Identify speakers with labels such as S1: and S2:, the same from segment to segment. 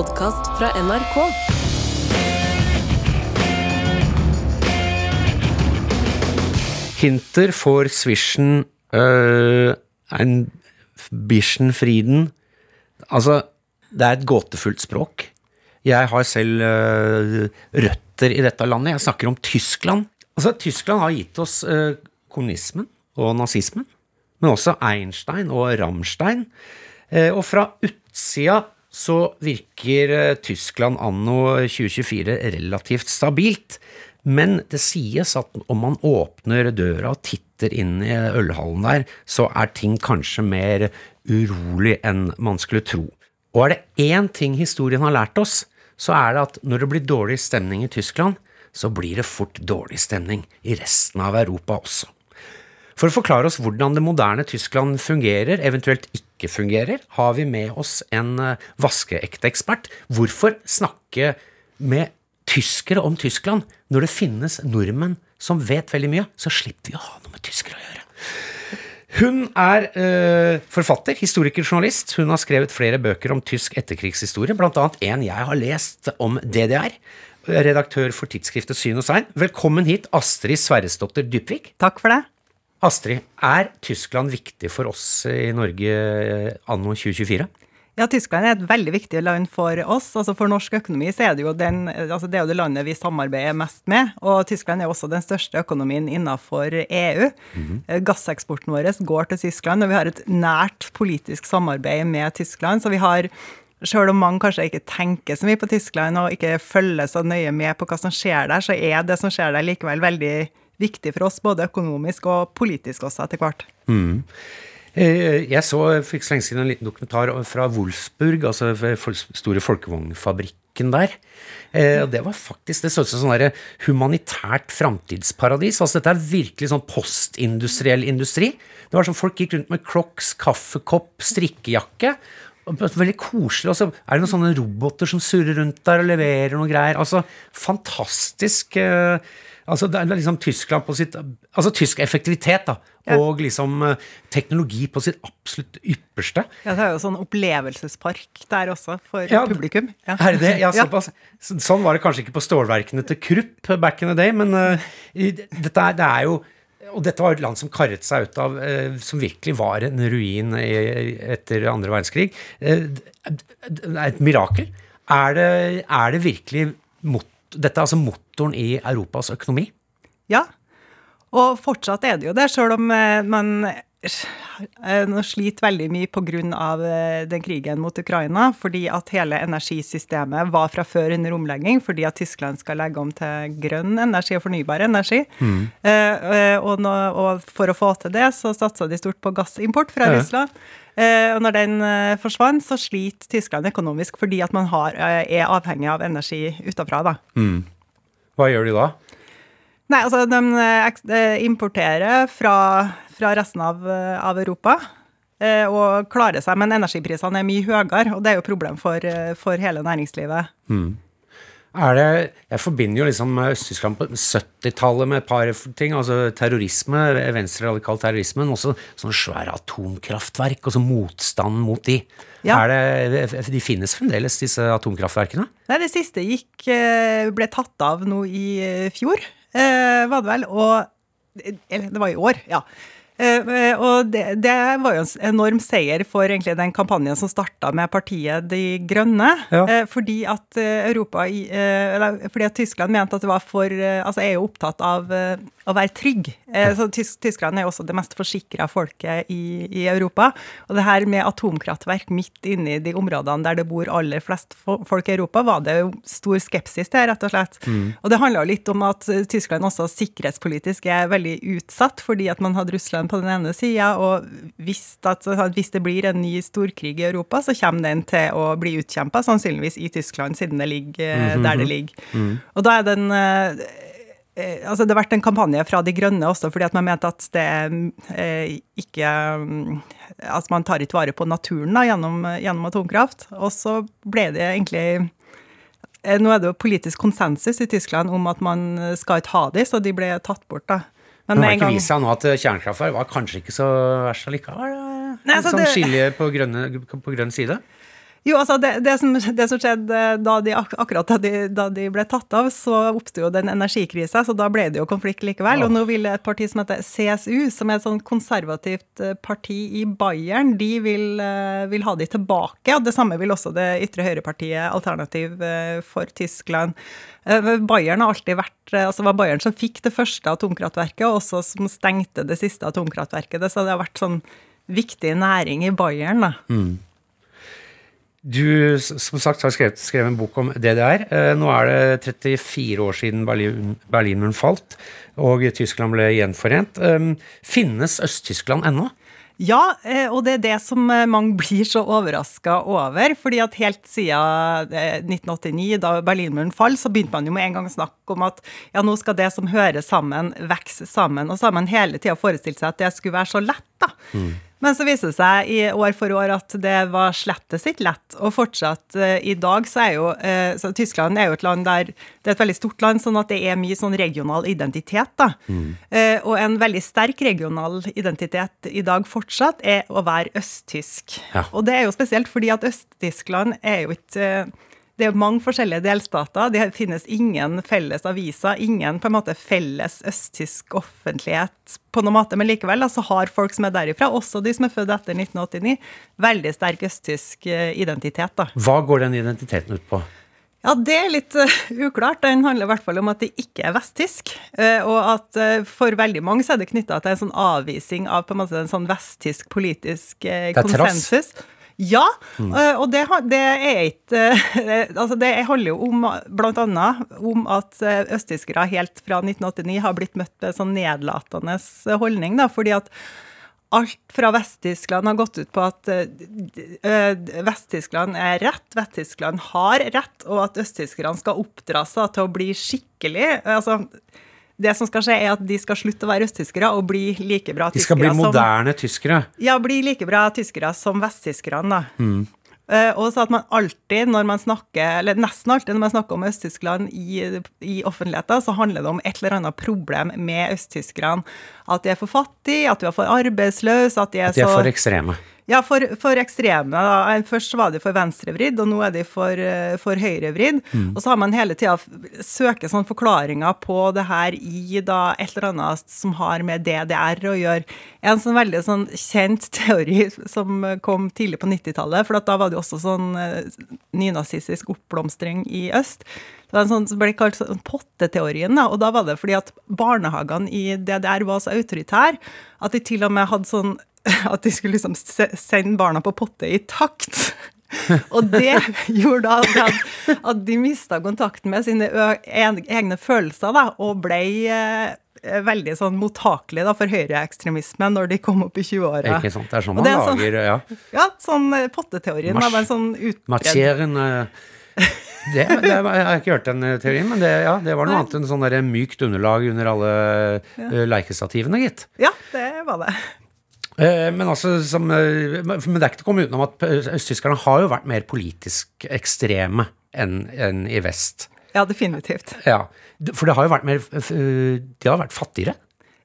S1: podkast fra NRK.
S2: Hinter for swishen uh, ein bisschen Frieden Altså, det er et gåtefullt språk. Jeg har selv uh, røtter i dette landet. Jeg snakker om Tyskland. Altså, Tyskland har gitt oss uh, kommunismen og nazismen, men også Einstein og Rammstein. Og fra utsida så virker eh, Tyskland anno 2024 relativt stabilt. Men det sies at om man åpner døra og titter inn i ølhallen der, så er ting kanskje mer urolig enn man skulle tro. Og er det én ting historien har lært oss, så er det at når det blir dårlig stemning i Tyskland, så blir det fort dårlig stemning i resten av Europa også. For å forklare oss hvordan det moderne Tyskland fungerer, eventuelt ikke fungerer, har vi med oss en eh, vaskeekte ekspert. Hvorfor snakke med tyskere om Tyskland når det finnes nordmenn som vet veldig mye? Så slipper vi å ha noe med tyskere å gjøre. Hun er øh, forfatter, historiker, journalist. Hun har skrevet flere bøker om tysk etterkrigshistorie, bl.a. en jeg har lest om DDR. Redaktør for tidsskriftet Syn og Sein. Velkommen hit, Astrid Sverresdotter Dybvik.
S3: Takk for det.
S2: Astrid, er Tyskland viktig for oss i Norge eh, anno 2024?
S3: Ja, Tyskland er et veldig viktig land for oss. Altså For norsk økonomi så er det jo, den, altså det, er jo det landet vi samarbeider mest med. Og Tyskland er også den største økonomien innenfor EU. Mm -hmm. Gasseksporten vår går til Tyskland, og vi har et nært politisk samarbeid med Tyskland. Så vi har selv om mange kanskje ikke tenker så mye på Tyskland og ikke følger så nøye med på hva som skjer der, så er det som skjer der likevel veldig viktig for oss, både økonomisk og politisk også, etter hvert.
S2: Mm. Jeg så for ikke så lenge siden en liten dokumentar fra Wolfsburg, altså store folkevognfabrikken der. Og det var faktisk Det så ut som sånn humanitært framtidsparadis. Altså dette er virkelig sånn postindustriell industri. Det var sånn Folk gikk rundt med crocs, kaffekopp, strikkejakke. Veldig koselig. Og så er det noen sånne roboter som surrer rundt der og leverer noe greier. Altså fantastisk. Altså, det er liksom Tyskland på sitt Altså tysk effektivitet, da. Ja. Og liksom teknologi på sitt absolutt ypperste.
S3: Ja, det er jo sånn opplevelsespark der også, for ja, publikum.
S2: Ja. Er det? Ja, såpass. Sånn var det kanskje ikke på stålverkene til Krupp back in the day, men uh, dette er, det er jo og dette var et land som karret seg ut av eh, Som virkelig var en ruin i, etter andre verdenskrig. Eh, et mirakel. Er det, er det virkelig mot dette er altså motoren i Europas økonomi?
S3: Ja, og fortsatt er det jo det, sjøl om eh, man nå sliter veldig mye pga. Eh, den krigen mot Ukraina, fordi at hele energisystemet var fra før under omlegging, fordi at Tyskland skal legge om til grønn energi og fornybar energi. Mm. Og, nå, og, for å få til det, så satsa de stort på gassimport fra ja. Russland. Og når den forsvant, så sliter Tyskland økonomisk fordi at man har, er avhengig av energi utafra. Mm.
S2: Hva gjør de da?
S3: Nei, altså de eh, importerer fra, fra resten av, eh, av, Europa. Eh, og klarer seg, men energiprisene er mye høyere, og det er jo problem for, for hele næringslivet. Mm.
S2: Er det, jeg forbinder jo liksom Øst-Tyskland på 70-tallet med et par ting. altså Terrorisme, venstreradikal terrorisme, men også sånne svære atomkraftverk, og så motstand mot de. Ja. Det, de finnes fremdeles, disse atomkraftverkene?
S3: Nei, det siste gikk, ble tatt av nå i fjor eh, var det vel. Og Eller det var i år, ja. Eh, og det, det, var jo en enorm seier for egentlig den kampanjen som starta med partiet De Grønne. Ja. Eh, fordi at eh, Europa, eller fordi at Tyskland mente at det var for Altså er jo opptatt av å være trygg. Så Tyskland er jo også det mest forsikra folket i, i, Europa. Og det her med atomkraftverk midt inne i de områdene der det bor aller flest folk i Europa, var det jo stor skepsis til, rett og slett. Mm. Og det handla litt om at Tyskland også sikkerhetspolitisk er veldig utsatt, fordi at man hadde Russland på den ene sida, og hvis, at, hvis, det blir en ny storkrig i Europa, så kommer den til å bli utkjempa, sannsynligvis i Tyskland, siden det ligger mm -hmm. der det ligger. Mm. Og da er den eh, eh, Altså, det har vært en kampanje fra De grønne også, fordi at man mente at det eh, ikke Altså, man tar ikke vare på naturen da, gjennom, gjennom atomkraft. Og så ble det egentlig nå er det jo politisk konsensus i Tyskland om at man skal ikke ha de, så de ble tatt bort. da.
S2: Men det har ikke vist seg nå at kjernekraftverk var kanskje ikke så verst allikevel? Nei, altså sånn det... på, grønne, på grønn side?
S3: Jo, altså det, det, som, det som, skjedde da de, akkurat da de, da de, ble tatt av, så oppsto jo den energikrisa, så da ble det jo konflikt likevel. Ja. Og nå vil et parti som heter CSU, som er et sånn konservativt eh, parti i Bayern, de vil, eh, vil ha de tilbake. Og det samme vil også det ytre høyrepartiet Alternativ eh, for Tyskland. Bayern har alltid vært altså var Bayern som fikk det første atomkraftverket, og også som stengte det siste atomkraftverket. Så det har vært sånn viktig næring i Bayern. da. Mm.
S2: Du som sagt har skrevet, skrevet en bok om DDR. Eh, nå er det 34 år siden Berlin, Berlinmuren falt og Tyskland ble gjenforent. Eh, finnes Øst-Tyskland ennå?
S3: Ja, eh, og det er det som mange blir så overraska over. fordi at helt siden 1989, da Berlinmuren falt, så begynte man jo med en gang å snakke om at ja, nå skal det som hører sammen, vokse sammen. Og så har man hele tida forestilt seg at det skulle være så lett, da. Mm. Men så viser det seg i år for år at det var slettes ikke lett. Og fortsatt uh, i dag så er jo uh, Tyskland er jo et land der det er et veldig stort land, sånn at det er mye sånn regional identitet. da. Mm. Uh, og en veldig sterk regional identitet i dag fortsatt er å være østtysk. Ja. Og det er jo spesielt fordi at Øst-Tyskland er jo ikke det er mange forskjellige delstater. Det finnes ingen felles aviser, ingen på en måte felles østtysk offentlighet på noen måte. Men likevel altså, har folk som er derifra, også de som er født etter 1989, veldig sterk østtysk eh, identitet. da.
S2: Hva går den identiteten ut på?
S3: Ja, Det er litt uh, uklart. Den handler i hvert fall om at det ikke er vesttysk. Uh, og at uh, for veldig mange så er det knytta til en sånn avvisning av på en måte en sånn vesttysk politisk konsensus. Trass. Ja, mm. og det, det, er ikke Altså, det handler jo om bl.a. om at østtyskere helt fra 1989 har blitt møtt med sånn nedlatende holdning, da, fordi at alt fra Vest-Tyskland har gått ut på at Vest-Tyskland er rett, Vest-Tyskland har rett, og at østtyskerne skal oppdra seg til å bli skikkelig altså det som skal skje, er at de skal slutte å være østtyskere og bli like bra
S2: tyskere som De skal bli moderne som, tyskere?
S3: Ja, bli like bra tyskere som vesttyskerne, da. Mm. Uh, og så at man alltid, når man snakker, eller nesten alltid når man snakker om Øst-Tyskland i, i, offentligheten, så handler det om et eller annet problem med østtyskerne. At de er for fattige, at de er for arbeidsløse, at de er,
S2: at de er så, for ekstreme.
S3: Ja, for, for ekstreme. Da. Først var de for venstrevridd, og nå er de for, eh, for høyrevridd. Mm. Og så har man hele tida søkt sånn forklaringer på det her i da, et eller annet som har med DDR å gjøre. En sånn veldig sånn kjent teori som kom tidlig på 90-tallet, for da var det jo også sånn eh, nynazistisk oppblomstring i øst. Det var en sånn ble kalt sånn potteteorien. Da, og da var det fordi at barnehagene i DDR var så autoritære at de til og med hadde sånn at de skulle liksom sende barna på potte i takt. Og det gjorde da at, de mista kontakten med sine egne følelser da, og ble eh, veldig sånn mottakelige for høyreekstremisme når de kom opp i 20-åra.
S2: Ikke sant, Det er sånn man er sånn- lager
S3: Ja, ja sånn eh, potteteorien. Mars, da, sånn utbredd
S2: det, det, jeg har ikke hørt den teorien, men det, ja, det var noe Nei. annet enn sånn der mykt underlag under alle ja. leikestativene, gitt.
S3: Ja, det var det.
S2: Eh, men, altså, som, eh, men det er ikke til å komme utenom at østtyskerne har jo vært mer politisk ekstreme enn, enn i vest.
S3: Ja, definitivt.
S2: Ja, For det har jo vært mer De har vært fattigere.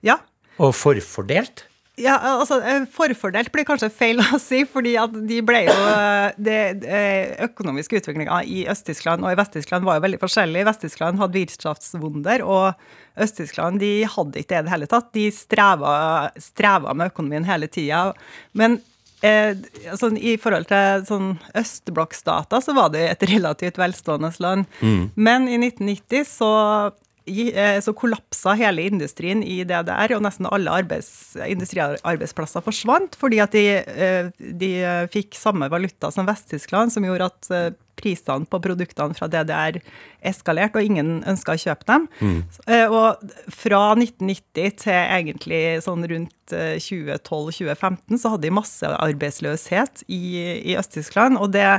S3: Ja.
S2: Og forfordelt.
S3: Ja, altså eh, Forfordelt blir kanskje feil å si, fordi at de ble jo Den det, eh, økonomiske utviklinga i Øst-Tyskland og i Vest-Tyskland var jo veldig forskjellig. Vest-Tyskland hadde Wirtschaftswunder, og Øst-Tyskland de hadde ikke det i det hele tatt. De streva, streva med økonomien hele tida. Men eh, sånn, i forhold til sånn østblokkstater så var det et relativt velstående land. Mm. Men i 1990 så Eh, så kollapsa hele industrien i DDR, og nesten alle arbeids, industriarbeidsplasser forsvant fordi at de, eh, de, fikk samme valuta som Vest-Tyskland, som gjorde at eh, prisene på produktene fra DDR eskalerte, og ingen ønska å kjøpe dem. Mm. Og fra 1990 til egentlig sånn rundt 2012-2015 så hadde de massearbeidsløshet i, i Øst-Tyskland. og det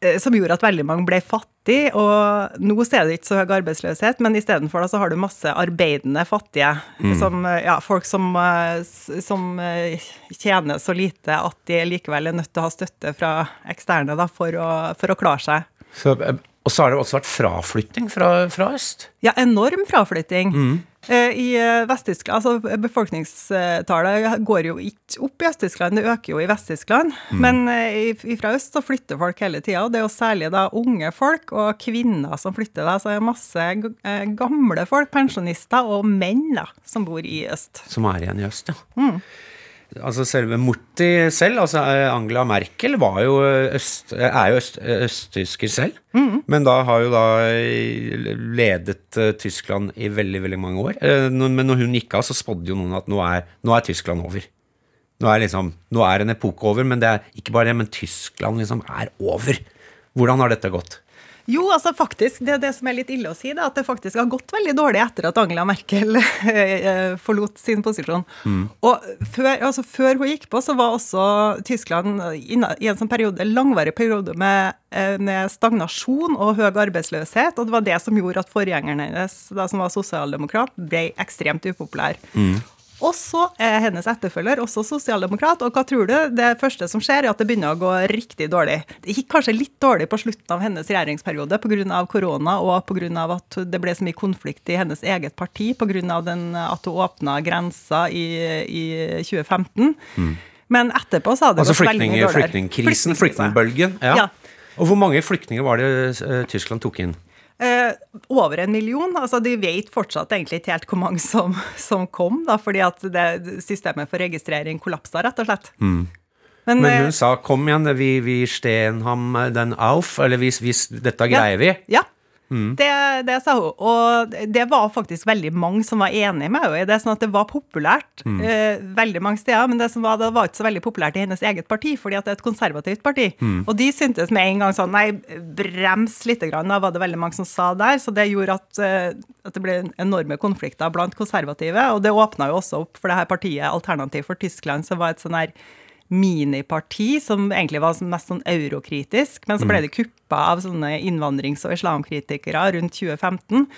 S3: Eh, som gjorde at veldig mange ble fattige. Og nå er det ikke så høy arbeidsløshet, men istedenfor så har du masse arbeidende fattige. Mm. Som, eh, ja, folk som, eh, som, tjener så lite at de likevel er nødt til å ha støtte fra eksterne da, for, å, for å klare seg.
S2: Så Og så har det også vært fraflytting fra, fra øst.
S3: Ja, enorm fraflytting. Mm. I eh, Vest-Tyskland, altså Befolkningstallet går jo ikke opp i Øst-Tyskland, det øker jo i Vest-Tyskland. Men eh, fra øst så flytter folk hele tida, og det er jo særlig da unge folk og kvinner som flytter. da, Så det er masse eh, gamle folk, pensjonister og menn da, som bor i øst.
S2: som er igjen i øst, ja. Altså selve Mutti selv, altså eh, Angela Merkel, var jo øst, er jo øst, østtysker selv. Men da har jo da eh, ledet eh, Tyskland i veldig, veldig mange år. Eh, Men når hun gikk av, så spådde jo noen at nå er, nå er Tyskland over. Nå er, liksom, nå er en epoke over, men det er ikke bare det, men Tyskland liksom er over. Hvordan har dette gått?
S3: Jo, altså faktisk, det er det som er litt ille å si, da, at det faktisk har gått veldig dårlig etter at Angela Merkel eh, forlot sin posisjon. Og før, altså, før hun gikk på, så var også Tyskland i en sånn periode, langvarig periode med, eh, med stagnasjon og høy arbeidsløshet, og det var det som gjorde at forgjengeren hennes, da, som var sosialdemokrat, ble ekstremt upopulær. Og så er hennes etterfølger også sosialdemokrat, og hva tror du? Det første som skjer, er at det begynner å gå riktig dårlig. Det gikk kanskje litt dårlig på slutten av hennes regjeringsperiode pga. korona, og pga. at det ble så mye konflikt i hennes eget parti pga. at hun åpna grensa i, i 2015. Men etterpå så hadde det
S2: Altså
S3: gått veldig mye
S2: Altså
S3: dårligere.
S2: flyktningkrisen, flyktningbølgen. Ja.
S3: Ja.
S2: Og hvor mange flyktninger var det eh, Tyskland tok inn?
S3: Eh, over en million. altså De vet fortsatt egentlig ikke helt hvor mange som, som kom, da, fordi at det, systemet for registrering kollapsa, rett og slett. Men,
S2: Men
S3: eh,
S2: hun sa 'kom igjen, vi, vi stehen ham den auf', eller hvis, hvis dette greier vi.
S3: Ja. Det, det sa hun. Og det var faktisk veldig mange som var enig med henne i det. sånn at det var populært eh, veldig mange steder, men det som var, det var ikke så veldig populært i hennes eget parti, fordi at det er et konservativt parti. Og de syntes med en gang sånn Nei, brems lite grann, da var det veldig mange som sa der. Så det gjorde at, uh, at det ble enorme konflikter blant konservative. Og det åpna jo også opp for det her partiet Alternativ for Tyskland, som var et sånn her miniparti som egentlig var mest sånn eurokritisk, men så ble det kuppa av sånne innvandrings- og islamkritikere rundt 2015.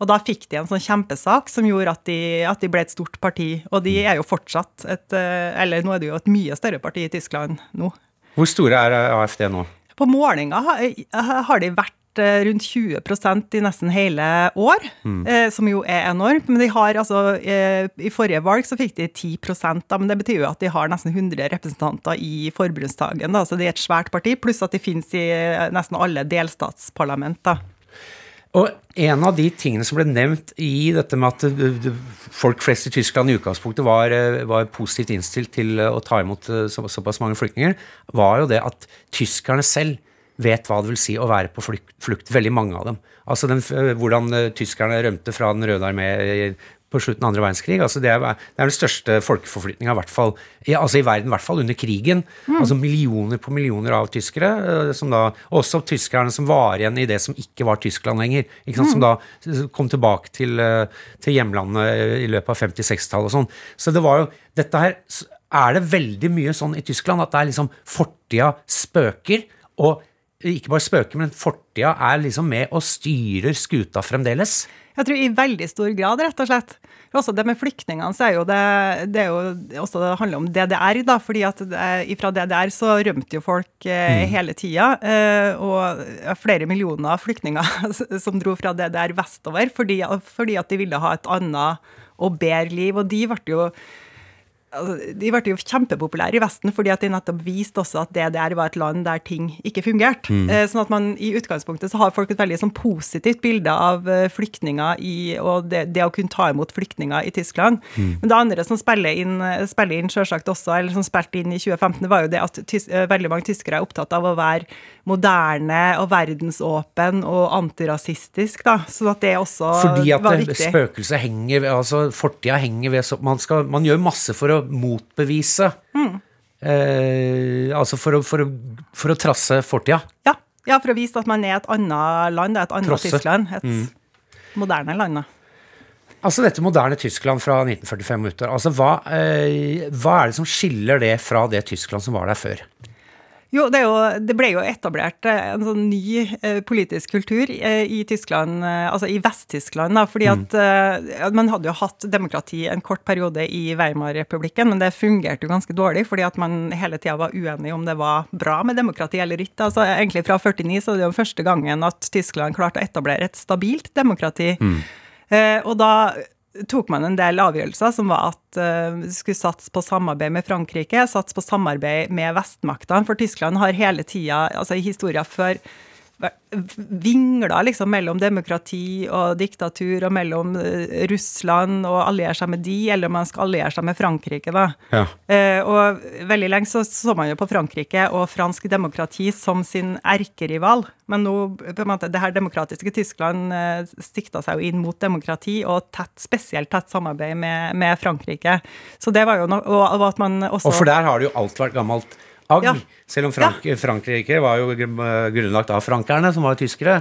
S3: Og da fikk de en sånn kjempesak som gjorde at de, at de ble et stort parti. Og de er jo fortsatt et eh, Eller nå er det jo et mye større parti i Tyskland nå.
S2: Hvor store er AFD nå?
S3: På målinga har de vært rundt 20% i nesten hele år, eh, som jo er enormt. Men de har altså eh, I forrige valg så fikk de 10 da, men det betyr jo at de har nesten 100 representanter i forbundsdagen. da, Så det er et svært parti, pluss at de finnes i eh, nesten alle delstatsparlament. da.
S2: Og en av de tingene som ble nevnt i dette med at uh, folk flest i Tyskland i utgangspunktet var, var positivt innstilt til å ta imot så, såpass mange flyktninger, var jo det at tyskerne selv vet hva det vil si å være på flukt, flukt veldig mange av dem. Altså den, hvordan uh, tyskerne rømte fra Den røde armé på slutten av andre verdenskrig. Altså det, er, det er den største folkeforflytninga, i hvert fall i, altså i verden, i hvert fall under krigen. Altså millioner på millioner av tyskere, eh, som da, også tyskerne som var igjen i det som ikke var Tyskland lenger. Sant? Som da kom tilbake til, eh, til hjemlandet i løpet av 50-60-tallet og sånn. Så det var jo dette her Er det veldig mye sånn i Tyskland at det er liksom fortida spøker, og ikke bare spøker, men fortida er liksom med og styrer skuta fremdeles?
S3: Jeg tror i veldig stor grad, rett og slett. Også det med flyktningene, så er jo det, det er jo også det handler om DDR, da. fordi at det, fra DDR så rømte jo folk eh, hele tida. Eh, og flere millioner flyktninger som dro fra DDR vestover fordi, fordi at de ville ha et annet og bedre liv. Og de ble jo altså, de ble jo kjempepopulære i Vesten fordi at de nettopp viste også at DDR var et land der ting ikke fungerte. Mm. Sånn at man i utgangspunktet så har folk et veldig sånn positivt bilde av eh, flyktninger i, og det, det å kunne ta imot flyktninger i Tyskland. Men det andre som spiller inn, eh, spiller inn selvsagt også, eller som spilte inn i 2015, var jo det at tys, eh, veldig mange tyskere er opptatt av å være moderne og verdensåpen og antirasistisk, da. Så at det også
S2: Fordi at
S3: var
S2: det-
S3: viktig.
S2: spøkelset henger altså Fortida henger ved så man, skal, man gjør masse for å motbevise.
S3: Mm.
S2: Eh, altså for å, for, å, for å trasse fortida.
S3: Ja, ja, for å vise at man er et annet land, det er et annet
S2: Trosse.
S3: Tyskland. Et moderne land.
S2: Altså dette moderne Tyskland fra 1945 og utover. Altså hva, eh, hva er det som skiller det fra det Tyskland som var der før?
S3: Jo, det, jo, det, ble jo etablert eh, en sånn ny eh, politisk kultur eh, i Tyskland, eh, altså i Vest-Tyskland, da, fordi mm. at eh, man hadde jo hatt demokrati en kort periode i Weimar-republikken, men det fungerte jo ganske dårlig, fordi at man hele tida var uenig om det var bra med demokrati eller ikke. Altså Egentlig fra 49 så er det jo første gangen at Tyskland klarte å etablere et stabilt demokrati. Mm. Eh, og da tok man en del avgjørelser, som var at uh, skulle satse på samarbeid med Frankrike, satse på samarbeid med vestmaktene. For Tyskland har hele tida, altså i historien før vingla liksom mellom demokrati og diktatur, og mellom eh, Russland og alliere seg med de, eller om man skal alliere seg med Frankrike, da. Ja. Eh, og veldig lenge så, så man jo på Frankrike og fransk demokrati som sin erkerival. Men nå, på en måte, det her demokratiske Tyskland eh, sikta seg jo inn mot demokrati og tett, spesielt tett samarbeid med, med Frankrike. Så det var jo noe, og, og at man også
S2: Og for der har det jo alt vært gammelt agg. Ja. Selv om Frank ja. Frankrike var jo grunnlagt av frankerne, som var tyskere.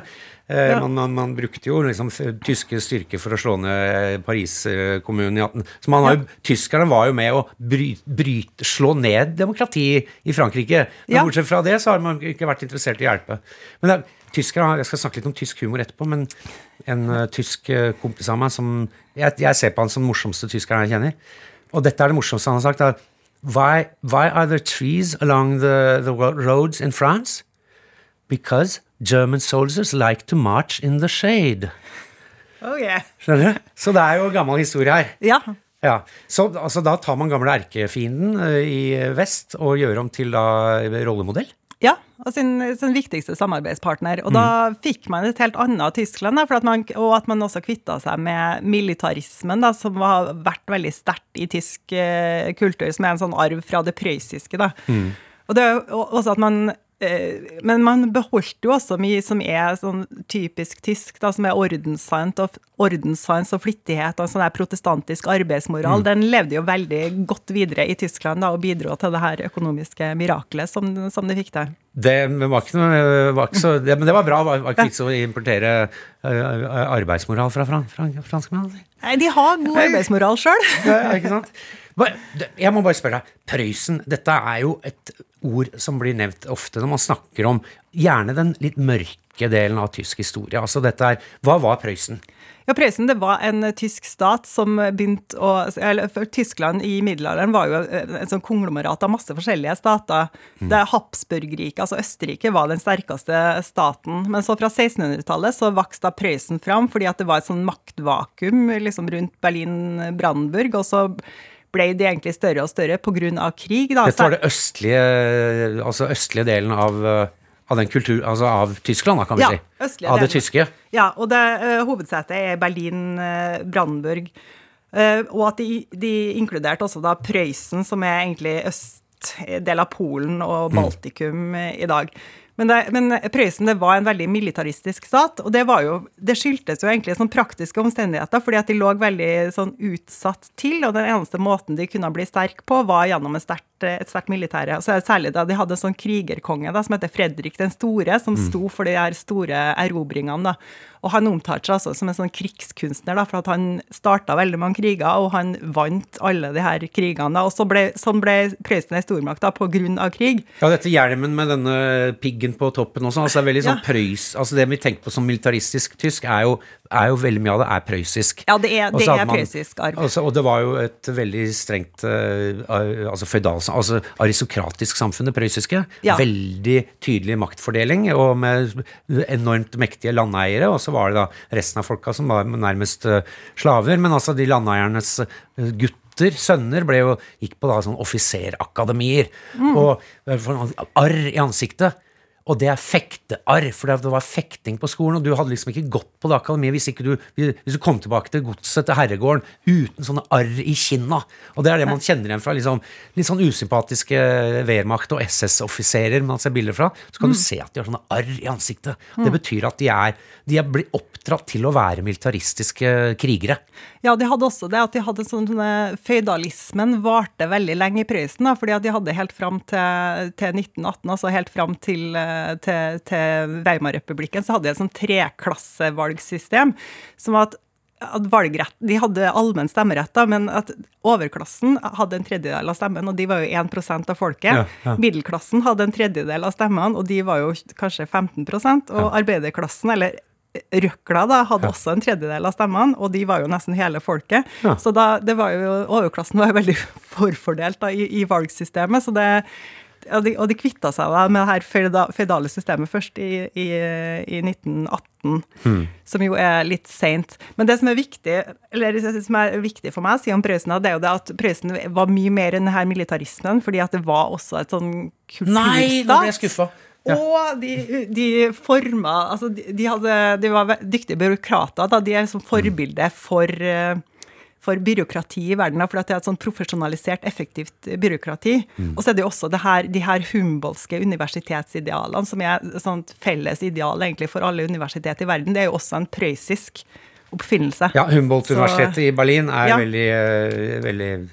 S2: Eh, ja. Man, man, man, brukte jo liksom tyske styrker for å slå ned Paris-kommunen i 18... Så man har jo, Tyskerne var jo med å bryte, bryte, slå ned demokrati i Frankrike. Men bortsett fra det så har man ikke vært interessert i å hjelpe. Men det, tyskere, Jeg skal snakke litt om tysk humor etterpå, men en uh, tysk uh, kompis av meg som jeg, jeg, ser på han som den morsomste tyskeren jeg kjenner. Og dette er det morsomste han har sagt. Er, Why, why are there trees along the, the roads in France? Because German soldiers like to march in the shade.
S3: Oh yeah.
S2: Skjønner du? Så det er jo gammel historie her.
S3: Ja.
S2: ja. Så altså, da tar man gamle erkefienden uh, i vest og gjør om til da rollemodell?
S3: Ja, og sin, sin viktigste samarbeidspartner. Og mm. da fikk man et helt annet Tyskland, da, man, og at man også kvitta seg med militarismen, da, som har vært veldig sterkt i tysk eh, kultur, som er en sånn arv fra det prøyssiske. Da. Mm. Og det er også at man men man beholdt jo også mye som er sånn typisk tysk, da, som er ordenssans og, ordenssans og flittighet og sånn der protestantisk arbeidsmoral. Mm. Den levde jo veldig godt videre i Tyskland da, og bidro til det her økonomiske miraklet som, som de fikk til.
S2: Det var ikke noe var ikke så, det, Men det var bra. Det var ikke vits å importere arbeidsmoral fra fran, fran.
S3: Nei, de har god arbeidsmoral sjøl.
S2: Jeg må bare spørre deg. Prøysen, dette er jo et ord som blir nevnt ofte når man snakker om gjerne den litt mørke delen av tysk historie. Altså dette er, Hva var Prøysen?
S3: Ja, Prøysen det var en tysk stat som begynte å eller Tyskland i middelalderen var jo en sånn konglomerat av masse forskjellige stater. Mm. Det Habsburgriket, altså Østerrike, var den sterkeste staten. Men så fra 1600-tallet så vokste Prøysen fram fordi at det var et sånn maktvakuum liksom rundt Berlin-Brandenburg. og så ble de egentlig større og større pga. krig. Da.
S2: Dette var det østlige, altså østlige delen av, av, den kultur, altså av Tyskland, da, kan vi ja, si. Østlige av det tyske.
S3: Ja, og det, uh, hovedsetet er Berlin-Brandenburg. Uh, uh, og at de, de, inkluderte også da Prøysen, som er egentlig østdel av Polen og mm. Baltikum mm. i dag. Men, det, men, Prøysen det var en veldig militaristisk stat, og det, var jo, det skyldtes jo egentlig sånn praktiske omstendigheter, fordi at de lå veldig sånn utsatt til, og den eneste måten de kunne bli sterke på, var gjennom et sterkt et sterkt militære. Og så det særlig da de hadde en sånn krigerkonge da, som heter Fredrik den store, som mm. sto for de her store erobringene. da. Og han omtalte seg altså som en sånn krigskunstner, da, for at han starta veldig mange kriger, og han vant alle de her krigene. da, Og så ble, sånn ble Prøysen ei stormakt da, på grunn av krig.
S2: Ja, dette hjelmen med denne piggen på toppen også, altså er veldig sånn ja. prøys... Altså det vi tenker på som militaristisk tysk, er jo, er jo veldig mye av det er prøyssisk.
S3: Ja, det er, det er prøyssisk arv.
S2: Altså, og det var jo et veldig strengt uh, altså altså aristokratisk samfunn, det prøyssiske. Ja. Veldig tydelig maktfordeling, og med enormt mektige landeiere. Og så var det da resten av folka som var nærmest uh, slaver. Men altså de landeiernes uh, gutter sønner ble jo, gikk på da sånn offiserakademier. Mm. Og arr i ansiktet. Og det er fektearr, for det var fekting på skolen, og du hadde liksom ikke gått på det akademiet hvis, du, hvis du kom tilbake til godset til herregården uten sånne arr i kinna. Og det er det man kjenner igjen fra liksom, litt sånn usympatiske Wehrmacht- og SS-offiserer man ser bilder fra. Så kan mm. du se at de har sånne arr i ansiktet. Mm. Det betyr at de er, de er blitt oppdratt til å være militaristiske krigere.
S3: Ja, de hadde også det at de hadde sånn Føydalismen varte veldig lenge i Prøysen, fordi at de hadde helt fram til, til 1918, altså helt fram til eh, til, til Weimar-republikken, så hadde de et sånn treklassevalgsystem. som at at valgrett, De hadde allmenn stemmerett, da, men at overklassen hadde en tredjedel av stemmen, og de var jo 1% av folket.
S2: Ja, ja.
S3: Middelklassen hadde en tredjedel av stemmene, og de var jo kanskje 15% Og arbeiderklassen, eller Røkla, da, hadde også en tredjedel av stemmene, og de var jo nesten hele folket.
S2: Ja.
S3: Så da, det var jo, overklassen var jo veldig forfordelt da, i, i valgsystemet. så det og de, og de kvitta seg da med det her føydale systemet først i, i, i 1918, som jo er litt seint. Men det som er viktig eller det som er viktig for meg å si om Prøysen, det er jo det at Prøysen var mye mer enn denne militarismen, fordi at det var også et sånn kulturstat.
S2: Nei, nå ble jeg skuffa. Ja.
S3: Og de, de forma Altså, de, de, hadde, de var dyktige byråkrater. Da. De er liksom forbilde for, eh, for byråkrati i verden. For det er et sånn profesjonalisert, effektivt byråkrati.
S2: Mm.
S3: Og så er det jo også det her, de her humboldtske universitetsidealene, som er et sånt felles ideal egentlig for alle universitet i verden. Det er jo også en prøyssisk oppfinnelse.
S2: Ja,
S3: Så-
S2: Humboldt universitetet i Berlin er
S3: Ja.
S2: veldig, eh, veldig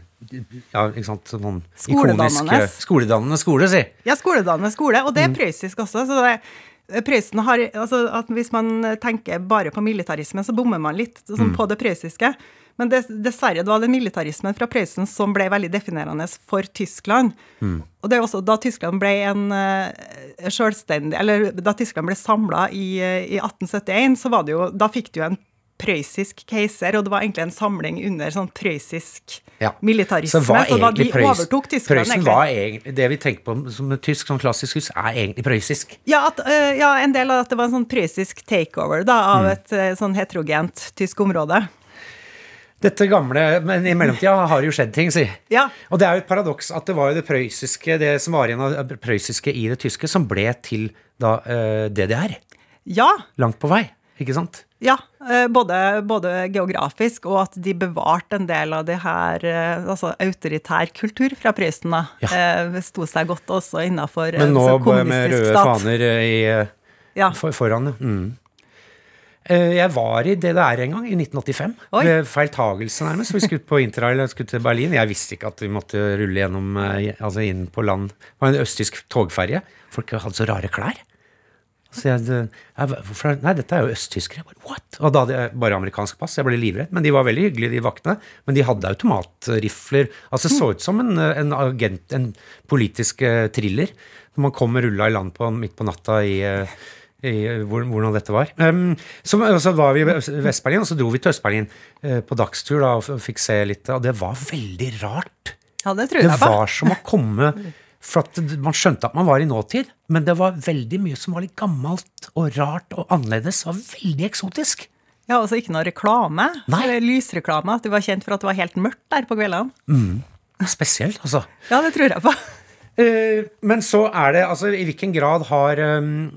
S2: Ja, ikke sant. Sånn
S3: Skoledannende.
S2: ikonisk Skoledannende skole, si.
S3: Ja, skoledannende skole, og det
S2: Mm.
S3: er prøyssisk også. så det Prøysen har, altså at Hvis man tenker bare på militarismen, så bommer man litt sånn,
S2: Mm.
S3: på det prøyssiske. Men dessverre, det var den militarismen fra Prøysen som ble veldig definerende for Tyskland.
S2: Mm.
S3: Og det er også da Tyskland ble en uh, selvstendig Eller da Tyskland ble samla i, eh, i 1871, så var det jo Da fikk du en prøyssisk keiser, og det var egentlig en samling under sånn prøyssisk
S2: Ja.
S3: militarisme.
S2: Så
S3: så da de
S2: Prøys-
S3: overtok Tyskland,
S2: Prøysen
S3: egentlig.
S2: var egentlig Det vi tenker på som et tysk som klassisk hus, er egentlig prøyssisk.
S3: Ja, at, eh, ja, en del av at det var en sånn prøyssisk takeover da, av
S2: Mm.
S3: et eh, sånn heterogent tysk område.
S2: Dette gamle Men i mellomtida har det jo skjedd ting, si.
S3: Ja.
S2: Og det er jo et paradoks at det var jo det prøyssiske, det som var igjen av det prøyssiske i det tyske, som ble til da eh, DDR.
S3: Ja,
S2: Langt på vei, ikke sant?
S3: ja eh, både, både geografisk og at de bevarte en del av det her eh, altså autoritær kultur fra Prøysen.
S2: Ja.
S3: Eh, Sto seg godt også innafor
S2: Men nå med røde
S3: stat.
S2: faner eh, i, eh,
S3: Ja.
S2: for, foran. ja. Mm. Eh, Jeg var i DDR en gang, i 1985.
S3: Oi.
S2: Ved feiltagelse, nærmest. Vi skulle på interrail og skulle til Berlin. Jeg visste ikke at vi måtte rulle gjennom, eh, altså inn på land. Det var en østtysk togferje. Folk hadde så rare klær. Så jeg, jeg, hvorfor, Nei, dette er jo østtyskere. Jeg bare, What? Og da hadde jeg bare amerikansk pass. Jeg ble livredd. Men de var veldig hyggelige, de vaktene. Men de hadde automatrifler. Altså, det så ut som en, en agent, en politisk eh, thriller. Når man kom rulla i land på, midt på natta i, i hvordan dette var. Um, så, så var vi i Vest-Berlin, og så dro vi til Øst-Berlin uh, på dagstur da, og fikk se litt. Og det var veldig rart.
S3: Ja, det tror jeg Det
S2: var som å komme For at man skjønte at man var i nåtid, men det var veldig mye som var litt gammelt og rart og annerledes. Det var veldig eksotisk.
S3: Ja, altså ikke noe reklame.
S2: Nei.
S3: Eller lysreklame. At du var kjent for at det var helt mørkt der på kveldene.
S2: Spesielt, altså.
S3: Ja, det tror jeg på.
S2: Eh, Men så er det altså I hvilken grad har um,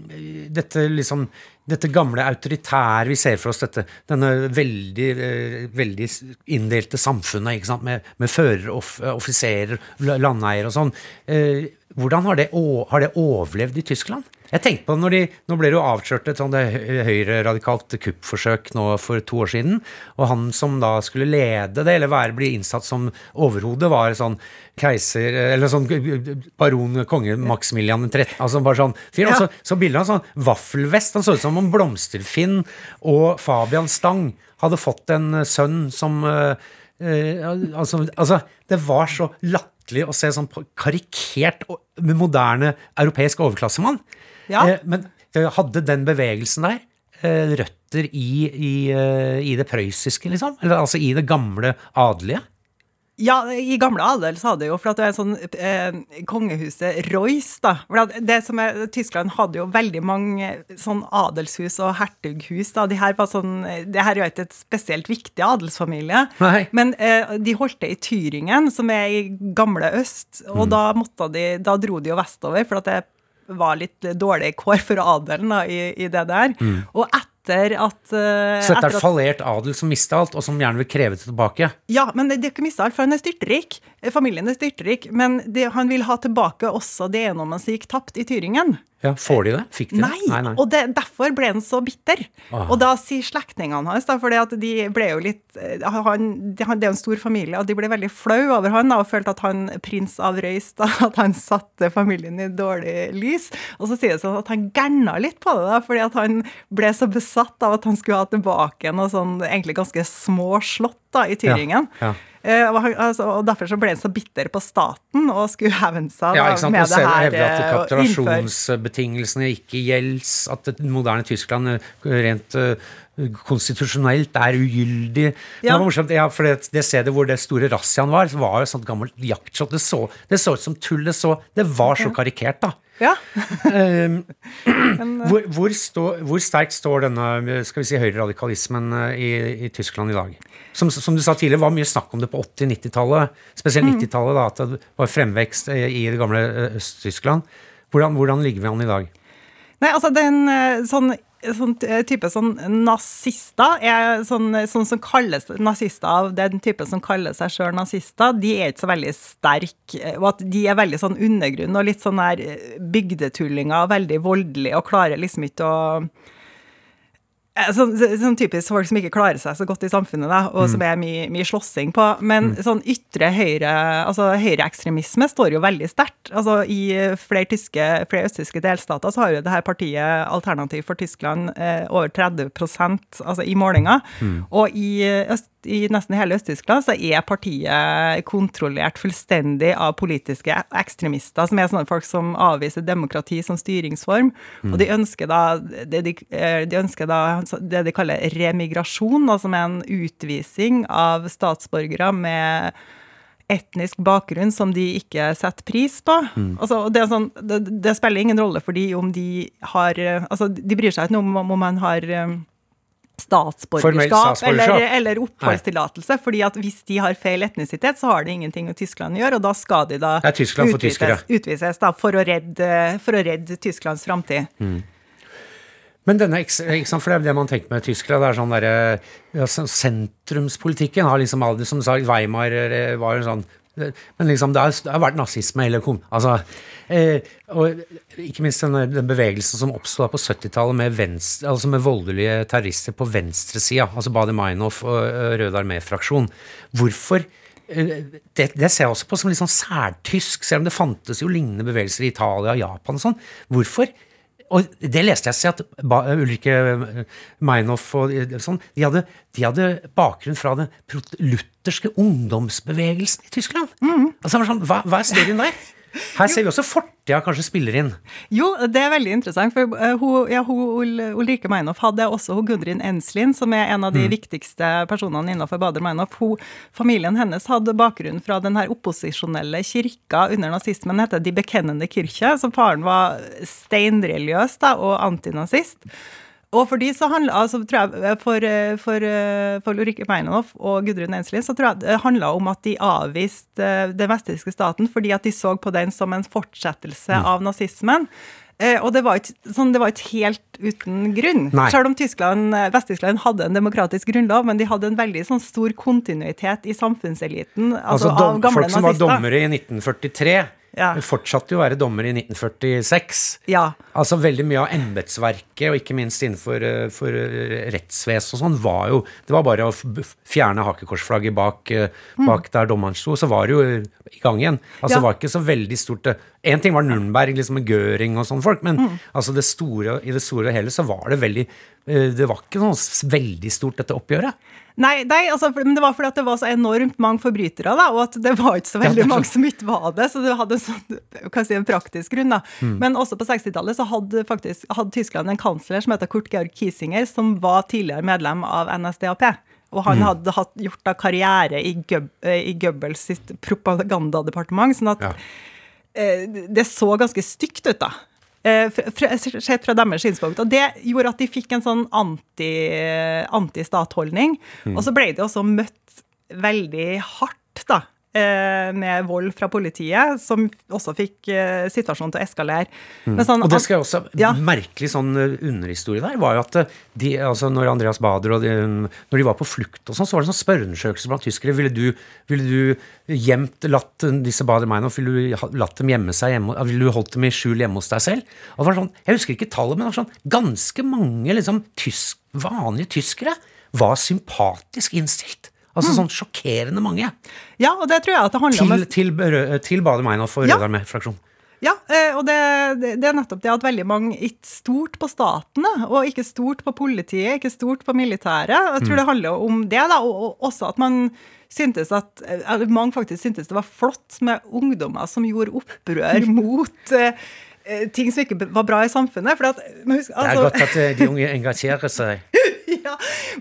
S2: dette liksom dette gamle autoritære vi ser for oss, dette, denne veldig, eh, veldig inndelte samfunnet ikke sant? med, med førere, off, offiserer, landeiere og sånn. Eh, hvordan har det, har det overlevd i Tyskland? Jeg tenkte på når de, Nå ble det jo avslørt et sånt hø- høyreradikalt kuppforsøk nå for to år siden. Og han som da skulle lede det, eller være, bli innsatt som overhode, var sånn keiser Eller sånn baron konge Maximilian 13. Altså bare sånn fyr. Og så, så bildet han sånn vaffelvest. Han så ut som om Blomsterfinn og Fabian Stang hadde fått en sønn som eh, eh, altså, altså, det var så latterlig å se sånn karikert moderne europeisk overklassemann.
S3: Ja.
S2: Eh, men eh, hadde den bevegelsen der eh, røtter i, i, i det prøyssiske, liksom? Eller altså i det gamle adelige?
S3: Ja, i gamle adel sa det jo, for at det er sånn eh, kongehuset Royce, da. For at det som er, Tyskland hadde jo veldig mange sånn adelshus og hertughus, da. De her var sånn, det her er jo ikke et spesielt viktig adelsfamilie.
S2: Nei.
S3: Men eh, de holdt det i Tyringen, som er i gamle øst, og
S2: Mm.
S3: da, måtte de, da dro de jo vestover, for at det var litt dårlige kår for adelen da, i, i det der. Og etter at eh,
S2: Mm. Så dette er fallert adel som mista alt, og som gjerne vil kreve det tilbake?
S3: ja, men det, har ikke mista alt, for han er styrtrik. Familien er styrtrik, men det, han vil ha tilbake også det eiendommen som gikk tapt i Tyringen.
S2: Ja, Får de det? Fikk de
S3: Nei,
S2: det? Nei, nei.
S3: og det, derfor ble han så bitter.
S2: Ah.
S3: Og da sier slektningene hans, da, for de ble jo litt eh, han- Det er en stor familie, og de ble veldig flau over han da, og følte at han prins av Røys da, at han satte familien i dårlig lys. Og så sier det sånn at han gærna litt på det, da, fordi at han ble så besatt av at han skulle ha tilbake noe sånn egentlig ganske små slott da, i Tyringen.
S2: Ja, ja.
S3: Eh, og, altså, og derfor så ble han så bitter på staten og skulle hevne seg
S2: Ja, ikke sant?
S3: med
S2: Og
S3: det her.
S2: hevde at
S3: eh,
S2: kapitulasjonsbetingelsene ikke gjelds, at det moderne Tyskland eh, rent konstitusjonelt er ugyldig. Det var morsomt, ja, for det, det stedet hvor det store razziaen var, var jo et sånt gammelt jaktshot. Det så, det så ut som tull. Det, så, det var så karikert, da.
S3: Ja.
S2: Ehm, hvor, hvor, stå, hvor sterkt står denne skal vi si, høyreradikalismen eh, i, i Tyskland i dag? Som, som du sa tidligere, var mye snakk om det på 80-, 90-tallet. Spesielt 90-tallet, da, at det var fremvekst eh, i det gamle eh, Øst-Tyskland. Hvordan, hvordan ligger vi an i dag?
S3: Nei, altså den eh, sånn, sånn type sånn nazister er sånn, sånn som kalles nazister av den type som kaller seg sjøl nazister, de er ikke så veldig sterke. Og at de er veldig sånn undergrunn og litt sånn der eh, bygdetullinger, veldig voldelige og klarer liksom ikke å Eh, Sånn, sånn typisk folk som ikke klarer seg så godt i samfunnet, da, og som er mye, mye slåssing på. Men sånn ytre høyre, altså høyreekstremisme står jo veldig sterkt. Altså, I flere, tyske, flere østtyske delstater så har jo det her partiet Alternativ for Tyskland eh, over 30% altså i målinger. Og i, øst, i nesten hele Øst-Tyskland så er partiet kontrollert fullstendig av politiske ekstremister, som er sånne folk som avviser demokrati som styringsform. Og de ønsker da det de, eh, de ønsker da det de kaller remigrasjon, da, som er en utvising av statsborgere med etnisk bakgrunn som de ikke setter pris på. Altså, det, er sånn, det, det spiller ingen rolle for de om de har eh, altså, De bryr seg ikke om om man har eh, statsborgerskap,
S2: statsborgerskap.
S3: eller, eller oppholdstillatelse. fordi at hvis de har feil etnisitet, så har det ingenting med Tyskland å gjøre, og da skal de da
S2: for
S3: utvises da, for, å redde, for å redde Tysklands framtid.
S2: Men denne, for det er det man tenker med Tyskland, det er sånn derre ja, Sentrumspolitikken har liksom aldri, som sa Weimar eh, var en sånn men liksom, det har, det har vært nazisme hele altså, eh, Og ikke minst den, den bevegelsen som oppsto på 70-tallet med, altså med voldelige terrorister på venstresida, altså Badi Meinhof og Røde armé-fraksjon. Hvorfor eh, det, det ser jeg også på som litt sånn særtysk, selv om det fantes jo lignende bevegelser i Italia og Japan og sånn. Hvorfor og det leste jeg at Ulrikke Meinhof og sånn, de hadde, de hadde bakgrunn fra den lutherske ungdomsbevegelsen i Tyskland. Altså, det var sånn, hva, hva er storyen der? Her ser vi også fortida kanskje spiller inn.
S3: Jo, det er veldig interessant, for eh, hun, ja, hun, Ulrike Meinhof hadde også hun Gudrun Enslin, som er en av de viktigste personene innenfor Bader Meinhof. Hun, familien hennes hadde bakgrunn fra den her opposisjonelle kirka under nazismen, heter De Bekennende kirke. så faren var steinreligiøs da, og antinazist. Og for de så handla, altså, tror jeg, for, eh, for, eh, for Ulrikke Meinhof og Gudrun Enslin så tror jeg det handla om at de avviste eh, den vesttyske staten fordi at de så på den som en fortsettelse av nazismen. Eh, og det var, ikke, sånn, det var ikke helt uten grunn.
S2: Nei.
S3: Selv om Tyskland, eh, Vest-Tyskland hadde en demokratisk grunnlov, men de hadde en veldig sånn, stor kontinuitet i samfunnseliten.
S2: Altså,
S3: Altså,
S2: dom, folk som var dommere i 1943,
S3: Ja.
S2: fortsatte jo å være dommer i 1946.
S3: Ja.
S2: Altså Veldig mye av embetsverket, og ikke minst innenfor eh, for eh, rettsvesen og sånn, var jo Det var bare å fjerne hakekorsflagget bak, bak mm. der dommeren sto, så var det jo i gang igjen. Altså
S3: Ja.
S2: Det var ikke så veldig stort Én ting var Nürnberg, liksom med Göring og sånne folk, men altså det store, i det store og hele så var det veldig eh, Det var ikke noe veldig stort, dette oppgjøret.
S3: Nei, nei altså, men det var fordi at det var så enormt mange forbrytere, da, og at det var ikke så veldig
S2: ja,
S3: mange som ikke var det. Så det hadde en sånn, si, en praktisk grunn. da. Men også på 60-tallet så hadde, faktisk, hadde Tyskland en kansler som heter Kurt Georg Kiesinger, som var tidligere medlem av NSDAP. Og han hadde hatt, gjort da karriere i, Goeb, eh, i Goebbels sitt propagandadepartement. sånn at
S2: Ja.
S3: eh, det så ganske stygt ut, da. Eh, Sett fra deres synspunkt. Og det gjorde at de fikk en sånn anti- anti-statholdning. Og så ble de også møtt veldig hardt, da. Eh, med vold fra politiet, som også fikk eh, situasjonen til å eskalere.
S2: Mm.
S3: Men sånn
S2: Og det skal jeg også,
S3: Ja.
S2: merkelig sånn eh, underhistorie der, var jo at de, altså når Andreas Bader og de, når de var på flukt og sånn, så var det sånn spørreundersøkelse blant tyskere. Ville du, ville du gjemt, latt disse Bader-Meinhof, ville du latt dem gjemme seg hjemme, ville du holdt dem i skjul hjemme hos deg selv? Og det var sånn, jeg husker ikke tallet, men det var sånn, ganske mange liksom, tysk, vanlige tyskere var sympatisk innstilt. Altså sånn sjokkerende mange.
S3: Ja, og det tror jeg at det handler om
S2: Til, til, til Bade Meinhof og
S3: Ja.
S2: Rød Armé-fraksjonen.
S3: Ja, eh, og det, det, er nettopp det at veldig mange ikke stort på staten, og ikke stort på politiet, ikke stort på militæret. Jeg tror det handler om det, da, og, og også at man syntes at eller Mange faktisk syntes det var flott med ungdommer som gjorde opprør mot eh, eh, ting som ikke var bra i samfunnet. For at, men altså,
S2: Det er
S3: altså-
S2: godt at eh, de unge engasjerer seg.
S3: ja,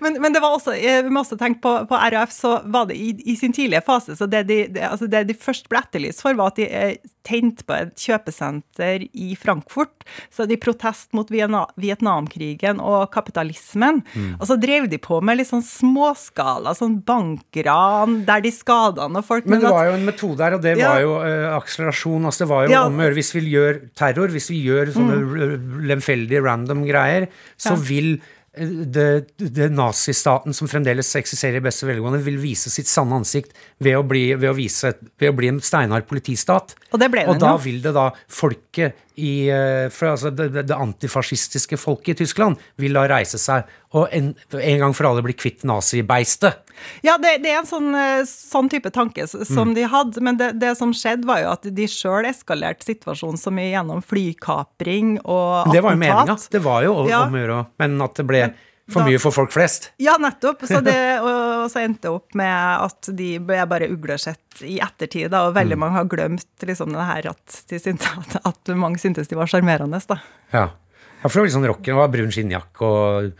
S3: men, men det var også, eh, vi må også tenke på, på RAF, så var det i, i sin tidlige fase, så det de, det, altså det de først ble etterlyst for, var at de eh, på et kjøpesenter i Frankfurt, så de protest mot Vietnamkrigen og kapitalismen.
S2: Mm.
S3: Og så drev de på med litt sånn småskala, sånn bankran, der de skada noen folk.
S2: Men det
S3: at-
S2: var jo en metode her, og det
S3: Ja.
S2: var jo eh, akselerasjon. altså Det var jo
S3: Ja.
S2: om å gjøre hvis vi gjør terror, hvis vi gjør sånne mm. lemfeldige, random greier, så
S3: Ja.
S2: vil det, det nazistaten som fremdeles eksisterer i beste velgående, vil vise sitt sanne ansikt ved å bli, ved å vise, ved å bli en steinhard politistat.
S3: Og det ble den
S2: Og da vil det da folket i eh, for, altså det, det, det antifascistiske folket i Tyskland vil da reise seg og en, en gang for alle bli kvitt nazibeistet.
S3: Ja, det, det er en sånn, eh, sånn type tanke som
S2: Mm.
S3: de hadde, men det, det som skjedde var jo at de sjøl eskalerte situasjonen så mye gjennom flykapring og attentat.
S2: Det var jo meninga. Det var jo å-
S3: Ja.
S2: om å gjøre, men at det ble for mye for folk flest.
S3: Ja, nettopp. Så det, og, og så endte det opp med at de ble bare uglesett i ettertid, da, og veldig
S2: Mm.
S3: mange har glemt liksom det her at, de syntes, at, at mange syntes de var sjarmerende.
S2: Ja. Ja, for det var litt sånn rocken, det var brun skinnjakke og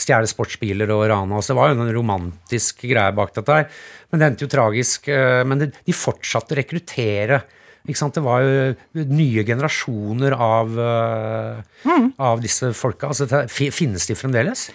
S2: stjele sportsbiler og rane oss. Det var jo en romantisk greie bak dette her. Men det endte jo tragisk. eh, Men de fortsatte å rekruttere. Ikke sant? Det var jo nye generasjoner av, mm. av disse folka. Altså, finnes de fremdeles?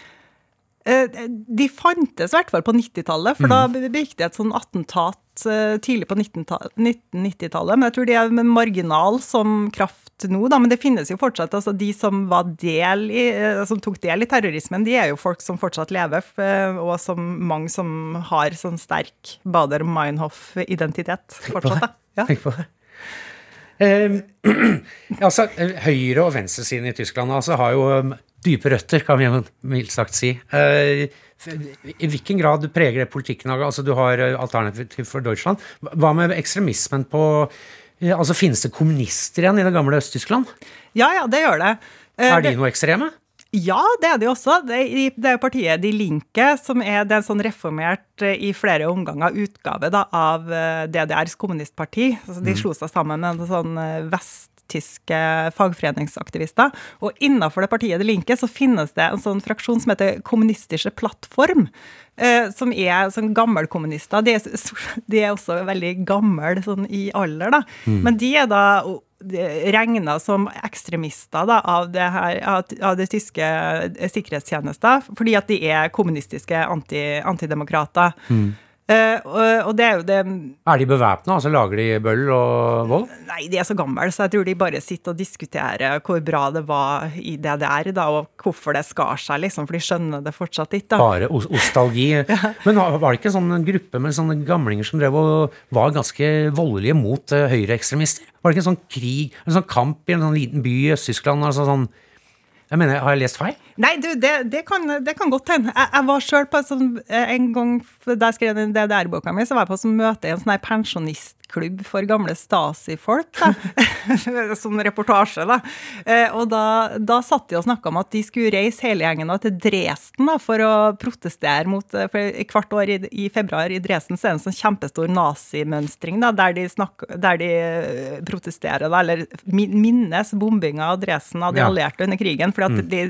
S3: Eh, De fantes i hvert fall på 90-tallet, for
S2: Mm.
S3: da begikk det et sånn attentat eh, tidlig på 1990-tallet. Men jeg tror de er marginal som kraft nå, da. Men det finnes jo fortsatt. altså De som var del i, eh, som tok del i terrorismen, de er jo folk som fortsatt lever, eh, og som mange som har sånn sterk Bader-Meinhof-identitet fortsatt. da. Ja.
S2: Tenk på det. Eh, altså, eh, høyre- og venstresiden i Tyskland altså, har jo um, dype røtter, kan vi mildt sagt si. Eh, I hvilken grad preger det politikken? Altså, du har eh, Alternativ for Deutschland. Hva med ekstremismen på eh, altså, Finnes det kommunister igjen i det gamle Øst-Tyskland?
S3: ja, ja, det gjør det.
S2: Er de noe ekstreme?
S3: Ja, det er de også. Det er, partiet De Linke, som er det er en sånn reformert i flere omganger utgave da, av DDRs kommunistparti. Altså, de slo seg sammen med en sånn eh, vesttyske fagforeningsaktivister. Og innenfor det partiet De Linke så finnes det en sånn fraksjon som heter Kommunistische Plattform. eh, Som er sånn gammelkommunister. De, de er også veldig gamle sånn i alder, da. Men de er da regna som ekstremister da, av, det her, av, det tyske sikkerhetstjenester, fordi at de er kommunistiske anti, antidemokrater. Eh, og, og det er jo det
S2: Er de bevæpna? Altså lager de bøll og vold?
S3: Nei, de er så gamle, så jeg tror de bare sitter og diskuterer hvor bra det var i DDR, da, og hvorfor det skar seg, liksom, for de skjønner det fortsatt ikke. da.
S2: Bare ostalgi. ja. Men var det ikke en sånn gruppe med sånne gamlinger som drev og var ganske voldelige mot uh, høyreekstremister? Var det ikke en sånn krig, en sånn kamp i en sånn liten by i Øst-Tyskland? Altså sånn, jeg mener, Har jeg lest feil?
S3: Nei, du, det, det, kan, det kan godt hende. Jeg, jeg var sjøl på sånn, en gang da jeg skrev den DDR-boka mi, så var jeg på et møte i en sånn her pensjonistklubb for gamle Stasi-folk. sånn reportasje, da. Eh, Og da, da satt de og snakka om at de skulle reise hele gjengen til Dresden da, for å protestere mot eh, For hvert år i, i februar i Dresden så er det en sånn kjempestor nazimønstring da, der de, snakker, der de eh, protesterer, da, eller minnes bombinga av Dresden av de allierte under krigen. fordi at de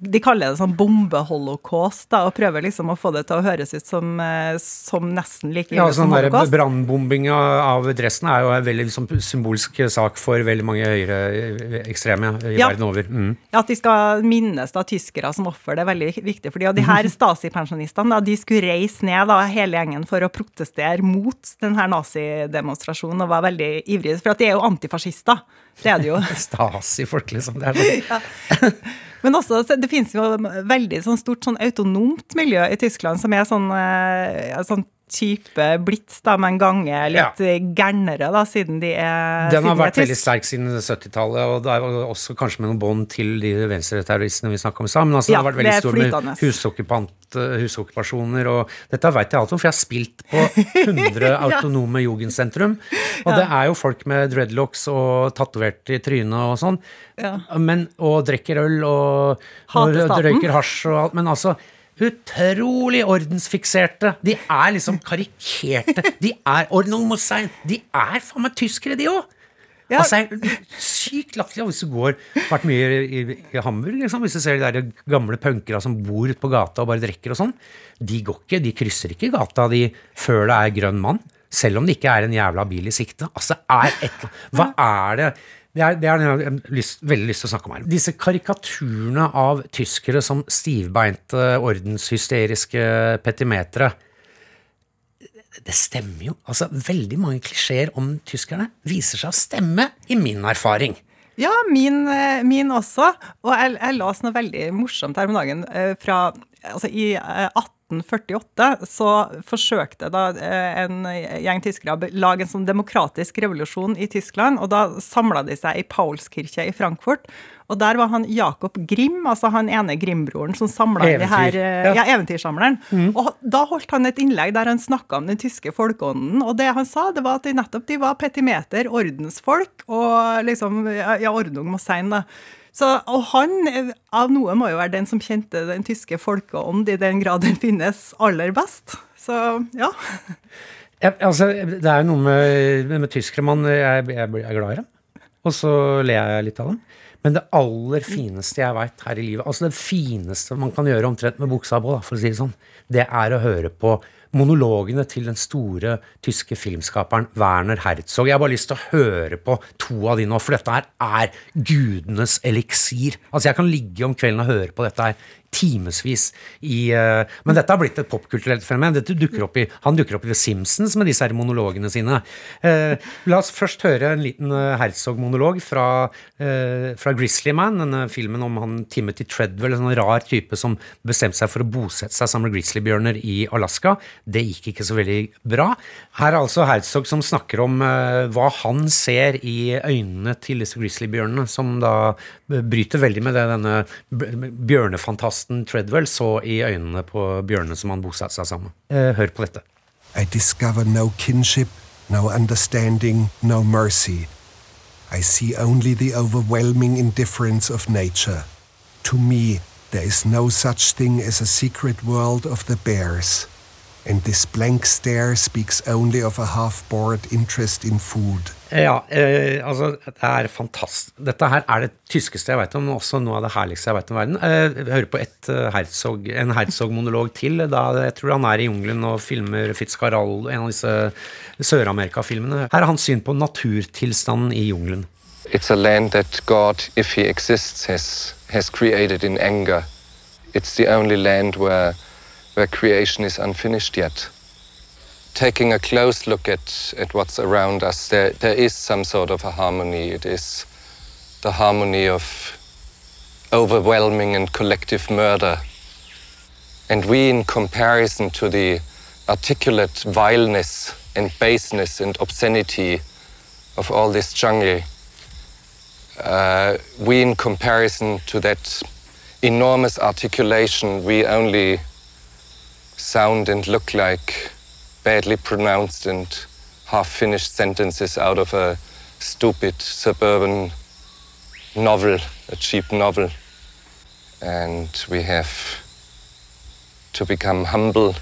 S3: de kaller det sånn bombeholocaust, da, og prøver liksom å få det til å høres ut som, eh, som nesten like
S2: Ja,
S3: ille som
S2: sånn der
S3: holocaust.
S2: Brannbombing av Dresden er jo en veldig liksom, symbolsk sak for veldig mange høyreekstreme i
S3: Ja.
S2: verden over. Mm.
S3: Ja, At de skal minnes da tyskere som offer, det er veldig viktig. og de her Stasi-pensjonistene de skulle reise ned da, hele gjengen for å protestere mot denne nazidemonstrasjonen og var veldig ivrige. For at de er jo antifascister. Det er det jo.
S2: Stasi-folk, liksom. Det er sånn.
S3: Men også, det finnes jo veldig sånn stort sånn autonomt miljø i Tyskland som er sånn, eh, sånn type blitz, da, men gange litt
S2: Ja.
S3: gærnere, da, siden de er
S2: Den har vært veldig sterk siden 70-tallet, og det er også kanskje med noen bånd til de venstreterroristene vi snakka om i stad. Men altså,
S3: Ja,
S2: det har vært veldig stor med husokkupant, eh, husokkupasjoner, og dette vet jeg alt om, for jeg har spilt på 100 autonome jugendsentrum. Og det er jo folk med dreadlocks og tatovert i trynet og sånn,
S3: Ja.
S2: men, og drikker øl og, og røyker hasj og alt. Men altså Utrolig ordensfikserte. De er liksom karikerte. De er Ordnung muss sein. De er faen meg tyskere, de òg!
S3: Ja.
S2: Altså, sykt latterlig. Hvis du går vært mye i, i, i Hamburg, liksom, hvis du ser de der gamle punkere som bor ute på gata og bare drikker og sånn, de går ikke, de krysser ikke gata de før det er grønn mann. Selv om det ikke er en jævla bil i sikte. Altså, er et, hva er det det er, det er jeg har lyst, veldig lyst til å snakke om her. Disse karikaturene av tyskere som stivbeinte, ordenshysteriske petimetere det stemmer jo. Altså, Veldig mange klisjeer om tyskerne viser seg å stemme, i min erfaring.
S3: Ja, min, eh, min også. Og jeg, jeg las noe veldig morsomt her om dagen. eh, Fra, altså I eh, 1848 så forsøkte da eh, en gjeng tyskere å lage en sånn demokratisk revolusjon i Tyskland. Og da samla de seg i Paulskirche i Frankfurt. Og der var han Jakob Grimm, altså han ene Grimm-broren som samla de her eh,
S2: ja.
S3: ja, eventyrsamleren. Og da holdt han et innlegg der han snakka om den tyske folkeånden. Og det han sa, det var at de nettopp de var petimeter, ordensfolk, og liksom ja ordnung må sein, da. Så, og han, av noe, må jo være den som kjente den tyske folkeånd i den grad den finnes, aller best. Så ja.
S2: ja altså, det er jo noe med, med tyskere man jeg, jeg, jeg er glad i dem. Og så ler jeg litt av dem. Men det aller fineste jeg veit her i livet, altså det fineste man kan gjøre omtrent med buksa på, da, for å si det sånn, det er å høre på monologene til den store tyske filmskaperen Werner Herzog. Jeg har bare lyst til å høre på to av de nå, for dette her er gudenes eliksir. Altså, jeg kan ligge om kvelden og høre på dette her timevis i uh, Men dette har blitt et popkulturelt fenomen. Dukker i, han dukker opp i The Simpsons med disse her monologene sine. Uh, la oss først høre en liten eh, Herzog-monolog fra, fra Grizzly Man, denne filmen om han Timothy Treadwell, en sånn rar type som bestemte seg for å bosette seg sammen med grizzlybjørner i Alaska. Det gikk ikke så veldig bra. Her er altså Herzog som snakker om eh, hva han ser i øynene til disse grizzlybjørnene, som da bryter veldig med det denne bjørnefantasten Treadwell så i øynene på bjørnene som han bosatte seg sammen med. Eh, hør på dette.
S1: I discover no kinship, no understanding, no mercy. I see only the overwhelming indifference of nature. To me, there is no such thing as a secret world of the bears. And this blank stare speaks only of a half bored interest in food.
S2: Ja, eh, altså, det er fantastisk. Dette her er det tyskeste jeg vet om, men også noe av det herligste jeg vet om verden. Eh, jeg hører på et, uh, Herzog, en Herzog-monolog til. Da, jeg tror han er i jungelen og filmer Fitzcarral, en av disse Sør-Amerika-filmene. Her er hans syn på naturtilstanden i jungelen.
S4: It's a land that God, if he exists, has, has created in anger. It's the only land where, where creation is unfinished yet. Taking a close look at, at what's around us, there, there is some sort of a harmony. It is the harmony of overwhelming and collective murder. And we, in comparison to the articulate vileness and baseness and obscenity of all this jungle, uh, we, in comparison to that enormous articulation, we only sound and look like badly pronounced and half finished sentences out of a stupid suburban novel, a cheap novel. And we have to become humble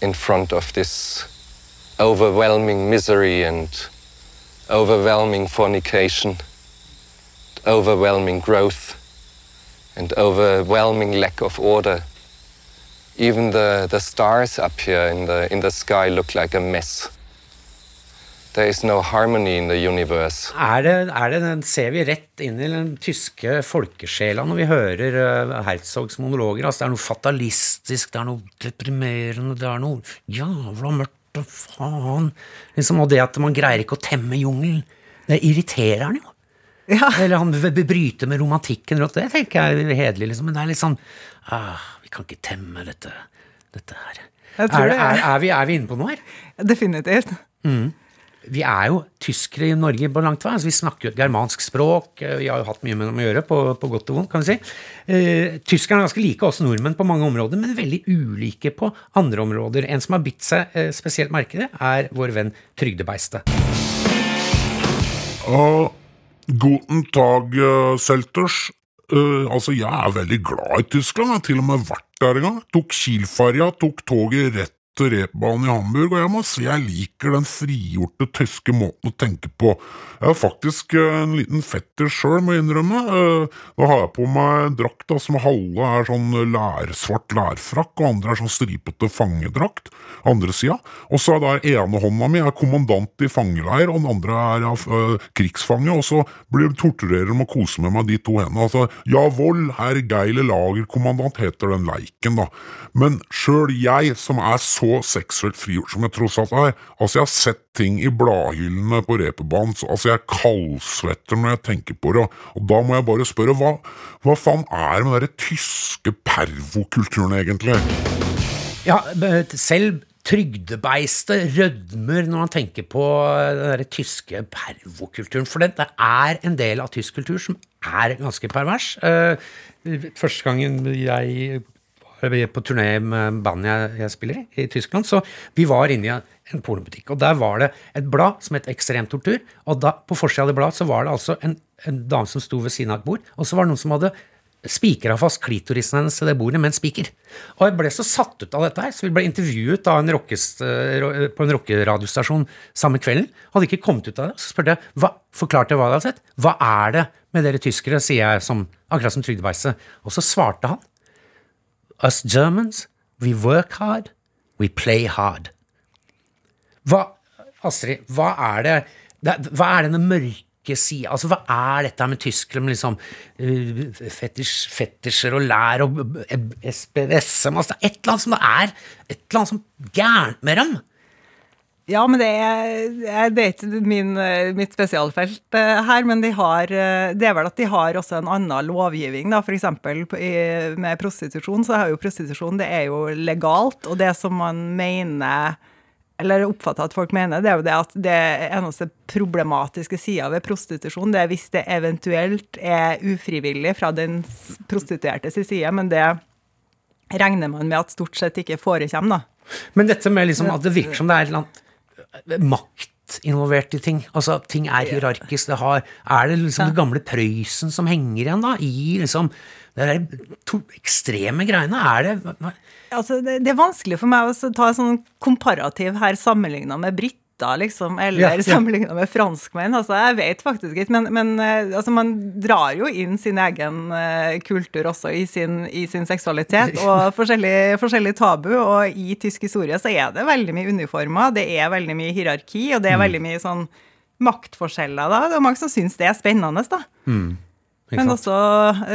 S4: in front of this overwhelming misery and overwhelming fornication, overwhelming growth, and overwhelming lack of order. Even the, the stars up here in the, in the sky look like a mess. There is no harmony in the universe.
S2: Er det, er det den, ser vi rett inn i den tyske folkesjela når vi hører uh, Herzogs monologer? Altså, det er noe fatalistisk, det er noe deprimerende, det er noe jævla mørkt og faen. Liksom, og det at man greier ikke å temme jungelen, det irriterer han jo.
S3: Ja.
S2: Eller han bryter med romantikken rundt Det tenker jeg er hederlig, liksom. Men det er litt sånn ah, Vi kan ikke temme dette, dette her.
S3: Jeg tror
S2: Er,
S3: det.
S2: er, er, vi, er vi inne på noe her?
S3: Definitivt.
S2: Vi er jo tyskere i Norge på langt vei. Altså, vi snakker jo et germansk språk. eh, Vi har jo hatt mye med dem å gjøre, på, på godt og vondt, kan vi si. Eh, tyskerne er ganske like oss nordmenn på mange områder, men veldig ulike på andre områder. En som har bitt seg eh, spesielt merke i det, er vår venn Trygdebeistet.
S5: Uh, guten Tag, uh, Selters. Uh, altså, jeg er veldig glad i Tyskland. Jeg har til og med vært der en gang. Tok Kiel-ferja, tok toget rett til Reeperbahn i Hamburg, og jeg må si jeg liker den frigjorte tyske måten å tenke på. Jeg har faktisk uh, en liten fetter sjøl, må jeg innrømme. Da har jeg på meg drakt som halve er sånn lærsvart lærfrakk, og andre er sånn stripete fangedrakt. Andre sida. Og så er der ene hånda mi er kommandant i fangeleir, og den andre er uh, krigsfange, og så blir torturerer de og koser med meg de to hendene. Altså, Jawohl, herr Geile lagerkommandant heter den leiken, da. Men sjøl jeg, som er så seksuelt frigjort som jeg tross alt er, altså jeg har sett ting i bladhyllene på reperbanen, så altså jeg kaldsvetter når jeg tenker på det, og da må jeg bare spørre, hva, hva faen er det med den tyske pervokulturen egentlig?
S2: Ja, selv trygdebeistet rødmer når man tenker på den der tyske pervokulturen. For det, er en del av tysk kultur som er ganske pervers. Eh, Første gangen jeg på turné med bandet jeg, jeg spiller i, i Tyskland, så vi var inne i en pornobutikk, og der var det et blad som het Ekstrem tortur, og da, på forsida av det bladet så var det altså en, en dame som sto ved siden av et bord, og så var det noen som hadde spikra fast klitorisen hennes til det bordet med en spiker. Og jeg ble så satt ut av dette her, så vi ble intervjuet en rockest, eh, på en rockeradiostasjon samme kvelden. Hadde ikke kommet ut av det. Så spurte jeg hva, forklarte jeg hva jeg hadde sett. Hva er det med dere tyskere, sier jeg som, akkurat som trygdebeistet. Og så svarte han. Us Germans, we work hard, we play hard. Hva, Astrid, hva er det, Hva er denne mørke sida Altså, hva er dette med tyskere med liksom uh, fetisj, fetisjer og lær og uh, SPSM altså, er et eller annet som det er Et eller annet som gærent med dem.
S3: Ja, men det er, det er ikke min, eh, mitt spesialfelt eh, her, men de har, eh, det er vel at de har også en annen lovgivning. da, F.eks. med prostitusjon, så er jo prostitusjon det er jo legalt. Og det som man mener, eller oppfatter at folk mener, det er jo det at det eneste problematiske sida ved prostitusjon, det er hvis det eventuelt er ufrivillig fra den prostituertes side, men det regner man med at stort sett ikke forekommer, da.
S2: Men dette med liksom at det virker som det er et eller annet makt involvert i ting. Altså, ting er hierarkisk. Det har, er det liksom det gamle Prøysen som henger igjen, da? I liksom det to ekstreme greiene? Er det
S3: Altså, det, er vanskelig for meg å ta en sånn komparativ her sammenligna med briter, liksom, eller
S2: Ja, ja.
S3: sammenligna med franskmenn. Altså, jeg vet faktisk ikke, men, men eh, altså, man drar jo inn sin egen eh, kultur også i sin, i sin seksualitet, og forskjellig, forskjellig tabu. Og i tysk historie så er det veldig mye uniformer, det er veldig mye hierarki, og det er veldig mye sånn maktforskjeller. da. Det er mange som syns det er spennende, da.
S2: Mm.
S3: Men også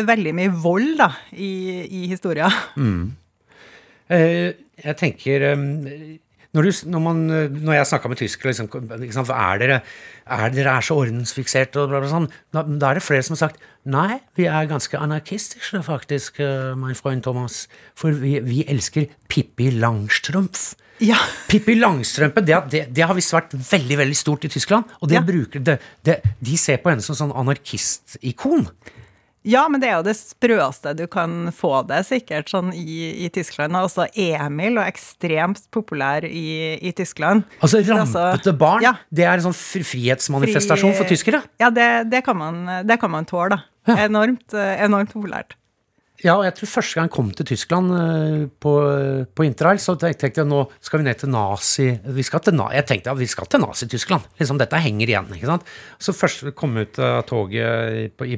S3: veldig mye vold da, i, i historia.
S2: Mm. jeg tenker eh, når, du, når, man, eh, når jeg snakka med tyskere liksom, liksom, er dere er dere er så ordensfiksert, og bla, bla, sånn, da, da er det flere som har sagt nei, vi er ganske anarkistiske, faktisk, min mein Freund Thomas. For vi, vi elsker Pippi Langstrømf.
S3: Ja.
S2: Pippi Langstrømpe det, det, det har visst vært veldig veldig stort i Tyskland. Og det
S3: Ja.
S2: bruker, det, det, de ser på henne som sånn anarkistikon.
S3: Ja, men det er jo det sprøeste du kan få det, sikkert, sånn i, i Tyskland. Også Emil, og ekstremt populær i, i Tyskland.
S2: Altså
S3: Altså,
S2: Rampete barn,
S3: ja.
S2: det er en sånn fri- frihetsmanifestasjon for tyskere.
S3: Ja, det, det, kan, man, det kan man tåle, da.
S2: Ja.
S3: Enormt, enormt populært.
S2: Ja, og jeg tror første gang jeg kom til Tyskland eh, på, på interrail, så tenkte jeg nå skal vi ned til nazi... Vi skal til, jeg tenkte at vi skal til Nazi-Tyskland. Liksom, dette henger igjen. ikke sant? Så først vi kom ut av toget i- på, i,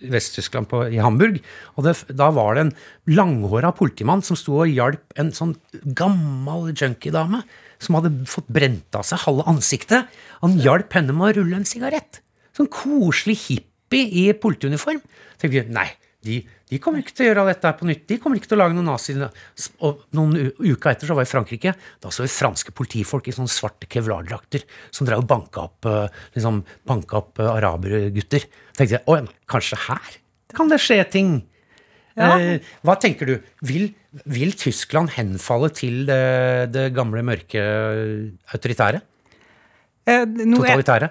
S2: Vest-Tyskland, i Hamburg. Og det, da var det en langhåra politimann som sto og hjalp en sånn gammel junkiedame som hadde fått brent av seg halve ansiktet. Han hjalp henne med å rulle en sigarett. Sånn koselig hippie i politiuniform. tenkte vi, nei, de, de kommer ikke til å gjøre dette her på nytt. De kommer ikke til å lage noen nazi... Og noen uker etter så var jeg i Frankrike. Da så vi franske politifolk i sånne svarte kevlardrakter som drev og banka opp, eh, liksom, banka opp eh, arabergutter. tenkte jeg, å, kanskje her kan det skje ting?
S3: Ja.
S2: Eh, hva tenker du? Vil, vil Tyskland henfalle til det, det gamle, mørke autoritære?
S3: Eh,
S2: Totalitære?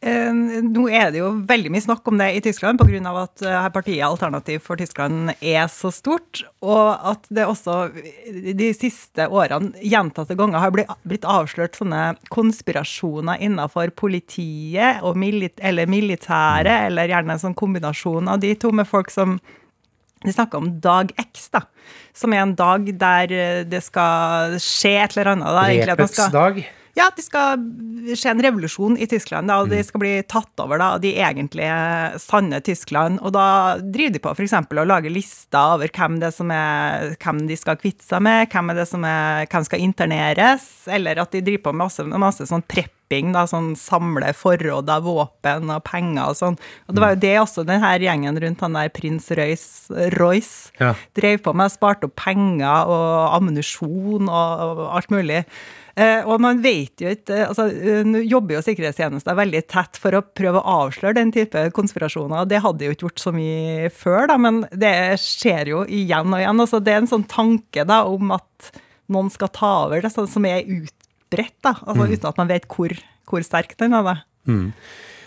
S3: Eh, Nå er det jo veldig mye snakk om det i Tyskland pga. at eh, partiet Alternativ for Tyskland er så stort, og at det også de siste årene gjentatte ganger har blitt, avslørt sånne konspirasjoner innenfor politiet milit eller militæret, eller gjerne en sånn kombinasjon av de to, med folk som de snakker om dag X, da, som er en dag der eh, det skal skje et eller annet. Da, egentlig
S2: Repets
S3: skal-
S2: dag?
S3: Ja, at det skal skje en revolusjon i Tyskland, da, og
S2: Mm.
S3: de skal bli tatt over da, av de egentlige sanne Tyskland. Og da driver de på f.eks. å lage lister over hvem, det som er, hvem de skal kvitte seg med, hvem, er det som er, hvem skal interneres, eller at de driver på med masse, masse sånn prepping, da, sånn samle forråd av våpen og penger og sånn. Og det var jo det også denne gjengen rundt han der prins Royce, Royce
S2: Ja.
S3: drev på med, sparte opp penger og ammunisjon og, og alt mulig. Eh, og man vet jo ikke altså, eh, Nå jobber jo sikkerhetstjenester veldig tett for å prøve å avsløre den type konspirasjoner. Det hadde jo ikke gjort så mye før, da, men det skjer jo igjen og igjen. Altså, det er en sånn tanke da, om at noen skal ta over det, som er utbredt, da, altså, uten at man vet hvor, hvor sterk den er. da.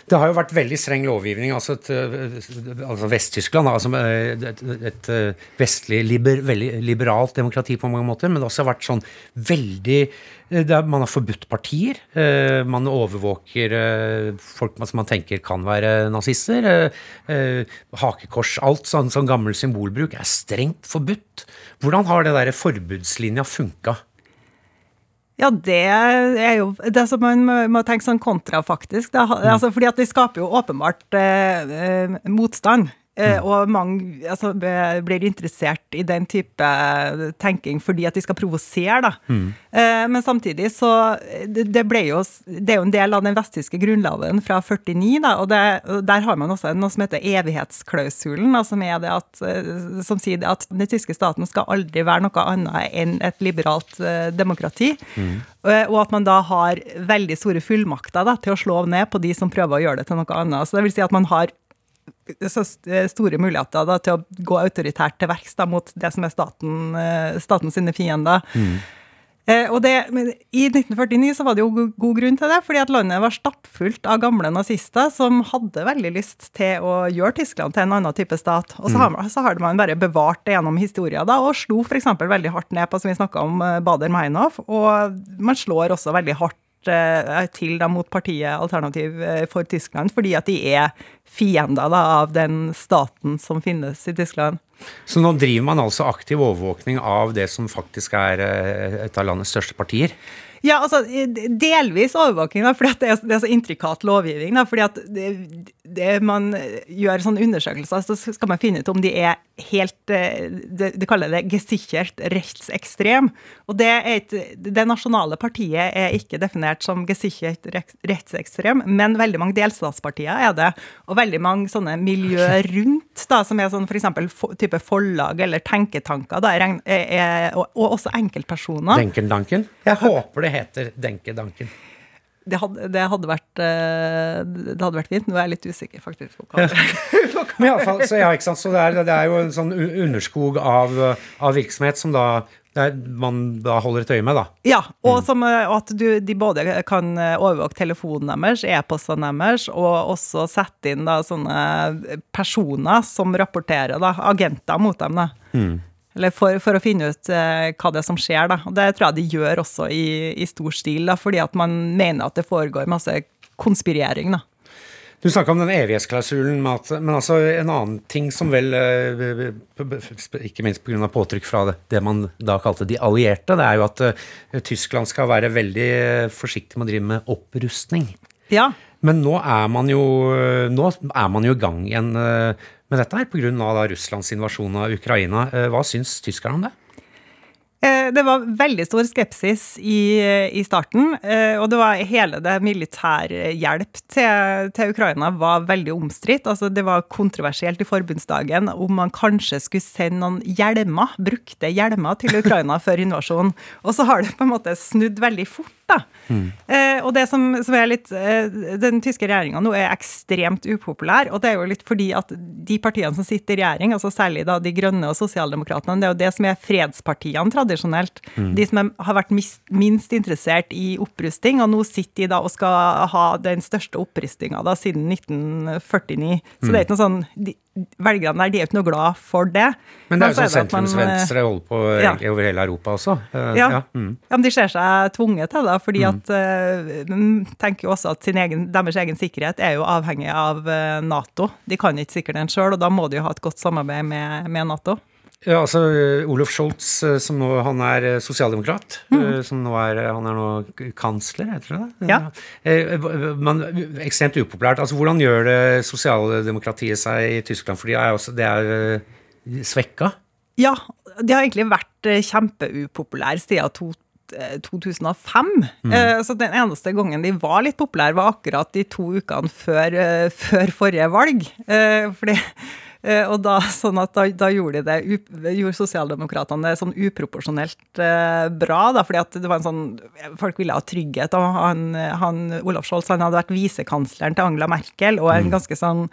S2: Det har jo vært veldig streng lovgivning. altså, et, øh, altså Vest-Tyskland altså et, et, øh, vestlig, liber, veldig liberalt demokrati på mange måter, men det har også vært sånn veldig er, Man har forbudt partier. Man overvåker folk som man tenker kan være nazister. Hakekors, alt sånn, sånn gammel symbolbruk er strengt forbudt. Hvordan har det der forbudslinja funka?
S3: Ja, det er jo det som man må, tenke sånn kontrafaktisk. Da. Altså, fordi at de skaper jo åpenbart eh, eh, motstand. Eh, og mange altså, blir interessert i den type tenking fordi at de skal provosere, da. Eh, men samtidig så det, ble jo Det er jo en del av den vesttyske grunnloven fra 49, da, og, det, der har man også noe som heter evighetsklausulen, da, som, er det at, eh, som sier det at den tyske staten skal aldri være noe annet enn et liberalt eh, demokrati. Eh, Og at man da har veldig store fullmakter da, til å slå ned på de som prøver å gjøre det til noe annet. Så det vil si at man har så store muligheter da, til å gå autoritært til verks mot det som er staten, eh, staten sine fiender. Eh, og det, men I 1949 så var det jo go- god grunn til det, fordi at landet var stappfullt av gamle nazister som hadde veldig lyst til å gjøre Tyskland til en annen type stat. Og så, har, man- så har man bare bevart det gjennom historien da, og slo f.eks. veldig hardt ned på, som vi snakka om, eh, Bader-Meinhof. Og man slår også veldig hardt eh, til da, mot partiet Alternativ eh, for Tyskland, fordi at de er fiender da, av den staten som finnes i Tyskland.
S2: Så nå driver man altså aktiv overvåkning av det som faktisk er øh, et av landets største partier?
S3: Ja, altså delvis overvåking, da, at det er, det er så intrikat lovgivning. Da, fordi at det, det man gjør sånne undersøkelser, så skal man finne ut om de er helt eh, Det de kaller det gesichert rettsekstrem. Og det, et, det nasjonale partiet er ikke definert som gesichert rettsekstrem, men veldig mange delstatspartier er det. Og veldig mange sånne miljøer rundt, da, som er sånn f.eks. For type forlag eller tenketanker, da, er, er, og, og også enkeltpersoner.
S2: Denken-danken? Jeg håper det heter Denke-danken.
S3: Det hadde, det, hadde vært, eh, det hadde vært fint. Nå er jeg litt usikker, faktisk.
S2: Men i alle fall, så, ja, ikke sant? så det, er, det er jo en sånn underskog av, av virksomhet som da det er, man da holder et øye med, da.
S3: Ja, og, som, eh, og at du, de både kan eh, overvåke telefonen deres, e-postene deres, og også sette inn da sånne personer som rapporterer, da, agenter mot dem. da. Eller for, for å finne ut eh, hva det er som skjer. da. Og Det tror jeg de gjør også i, i stor stil, da, fordi at man mener at det foregår masse konspirering. da.
S2: Du snakka om den evighetsklausulen, men altså en annen ting som vel eh, Ikke minst pga. påtrykk fra det, man da kalte de allierte, det er jo at eh, Tyskland skal være veldig forsiktig med å drive med opprustning.
S3: Ja,
S2: Men nå er man jo, nå er man jo i gang igjen med dette her pga. Russlands invasjon av Ukraina. Eh, hva syns tyskerne om det?
S3: Eh, det var veldig stor skepsis i, i, starten, eh, og det var hele det militærhjelp til, til Ukraina var veldig omstridt. Altså, det var kontroversielt i forbundsdagen om man kanskje skulle sende noen hjelmer, brukte hjelmer til Ukraina før invasjonen. Og så har det på en måte snudd veldig fort. Da. Mm. Eh, og det som, som, er litt eh, Den tyske regjeringa nå er ekstremt upopulær, og det er jo litt fordi at de partiene som sitter i regjering, altså særlig da de grønne og sosialdemokratene, det er jo det som er fredspartiene tradisjonelt. Mm. De som er, har vært mis, minst interessert i opprusting, og nå sitter de da og skal ha den største opprustinga siden 1949. Så mm. det er ikke noe sånn de, velgerne der de er ikke noe glad for det.
S2: Men det er jo sånn sentrumsvenstre holder på ja. over hele Europa også.
S3: Uh, ja. Ja. Mm. ja. men de ser seg tvunget til det, fordi mm. at uh, tenker jo også at egen, deres egen sikkerhet er jo avhengig av Nato. De kan ikke sikre den sjøl, og da må de jo ha et godt samarbeid med, med Nato.
S2: Ja, altså Olof Scholz, som nå han er sosialdemokrat, mm. som nå er han er nå kansler, heter det?
S3: Ja.
S2: Men ekstremt upopulært. Altså, Hvordan gjør det sosialdemokratiet seg i Tyskland? For det er, det er svekka?
S3: Ja, de har egentlig vært kjempeupopulære siden 2005. Mm. Så den eneste gangen de var litt populære, var akkurat de to ukene før, før forrige valg. Fordi Eh, og da, sånn at da, da gjorde, de det, gjorde sosialdemokratene det sånn uproporsjonelt eh, bra, da, fordi at det var en sånn Folk ville ha trygghet. og han, han Olaf Scholz han hadde vært visekansleren til Angela Merkel, og en mm. ganske sånn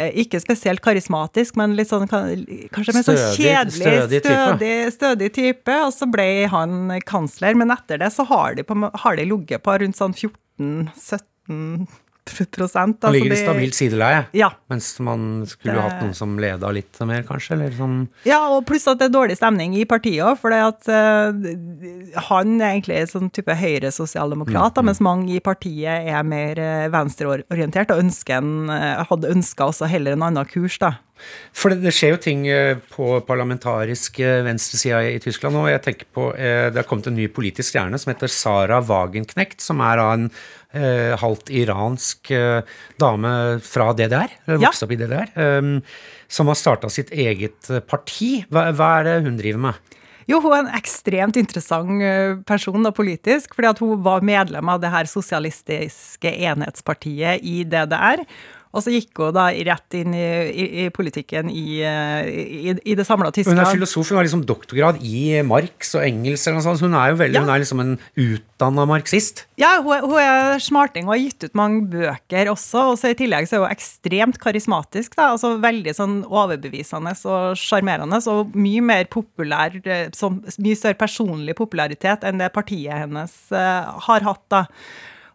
S3: eh, ikke spesielt karismatisk, men litt sånn kanskje mer sånn kjedelig, stødig, stødig, stødig, type. Og så ble han kansler, men etter det så har de, på, har de ligget på rundt sånn 14-17 prosent.
S2: Man ligger i stabilt sideleie,
S3: ja.
S2: mens man skulle det... hatt noen som leda litt mer, kanskje? Eller sånn.
S3: Ja, og pluss at det er dårlig stemning i partiet òg, for at, uh, han er egentlig en sånn type høyre-sosialdemokrat, mm, mm. mens mange i partiet er mer uh, venstreorientert og ønsker en, uh, hadde ønska også heller en annen kurs. da.
S2: For det, det, skjer jo ting eh, på parlamentarisk eh, venstresida i Tyskland. Og jeg tenker på, eh, Det har kommet en ny politisk stjerne som heter Sara Wagenknecht. Som er av en eh, halvt iransk eh, dame fra DDR. Eller vokste ja. opp i DDR. eh, som har starta sitt eget parti. Hva, hva, er det hun driver med?
S3: Jo, hun er en ekstremt interessant person da, politisk. fordi at hun var medlem av det her sosialistiske enhetspartiet i DDR. Og så gikk hun da rett inn i, i, i politikken i, i, i det samla Tyskland.
S2: Hun er filosof, hun har liksom doktorgrad i Marx og engelsk. Eller noe sånt. Hun er jo veldig, ja. hun er liksom en utdanna marxist.
S3: Ja, hun, hun, er smarting og har gitt ut mange bøker også. Og så i tillegg så er hun ekstremt karismatisk. da, altså Veldig sånn overbevisende og sjarmerende. Og mye mer populær, så mye større personlig popularitet enn det partiet hennes uh, har hatt. da.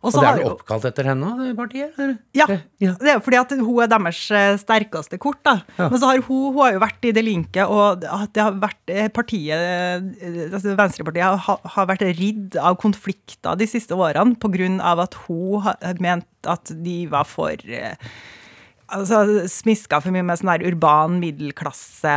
S2: Og, og det er vel oppkalt etter henne, det partiet?
S3: Ja, ja. Det er fordi at hun er deres eh, sterkeste kort. da. Ja. Men så har hun, hun har jo vært i Det linke, og det har vært eh, partiet, eh, altså Venstrepartiet har, har vært ridd av konflikter de siste årene pga. at hun har ment at de var for altså, smiska for mye med sånn der urban middelklasse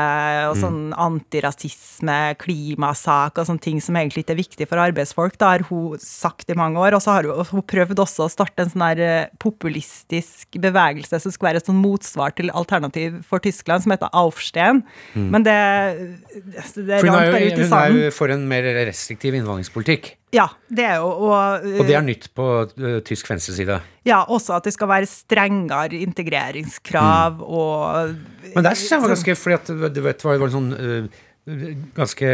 S3: og mm. sånn antirasisme, klimasak og sånne ting som egentlig ikke er viktig for arbeidsfolk. Det har hun sagt i mange år. Og så har hun, hun prøvd også å starte en sånn der eh, populistisk bevegelse som skal være et sånn motsvar til Alternativ for Tyskland, som heter Aufstehen. Mm. Men det, det
S2: er langt der ute i sanden. Hun er jo for en mer restriktiv innvandringspolitikk.
S3: Ja, det er jo
S2: Og, og det er nytt på uh, tysk venstreside?
S3: Ja, også at det skal være strengere integreringskrav mm. og
S2: Men der syns jeg var ganske fordi at du vet, det var en sånn uh, ganske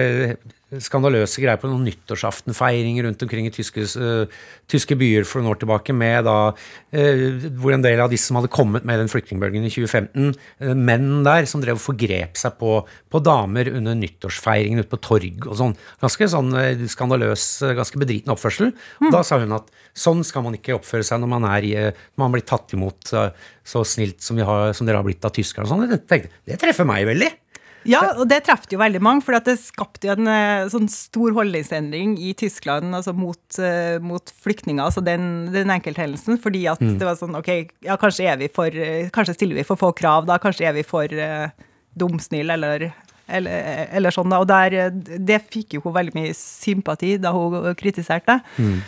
S2: skandaløse greier på noen nyttårsaftenfeiringer rundt omkring i tyske, uh, tyske, byer for noen år tilbake, med da, uh, hvor en del av disse som hadde kommet med den flyktningbølgen i 2015, uh, menn der som drev og forgrep seg på, på damer under nyttårsfeiringen ute på torg og sånn. Ganske sånn skandaløs, ganske bedriten oppførsel. Mm. Da sa hun at sånn skal man ikke oppføre seg når man, er, når man blir tatt imot så snilt som, har, som dere har blitt av tyskere og sånn. Det, det treffer meg veldig.
S3: Ja, og det traff jo veldig mange, for det skapte jo en eh, sånn stor holdningsendring i Tyskland altså mot, uh, mot flyktninger, altså den, den enkelthendelsen. Fordi at mm. det var sånn OK, ja, kanskje er vi for eh, Kanskje stiller vi for få krav, da. Kanskje er vi for uh, dumsnill, eller eller, eller, sånn da, og der, Det fikk jo hun veldig mye sympati da hun kritiserte. Mm.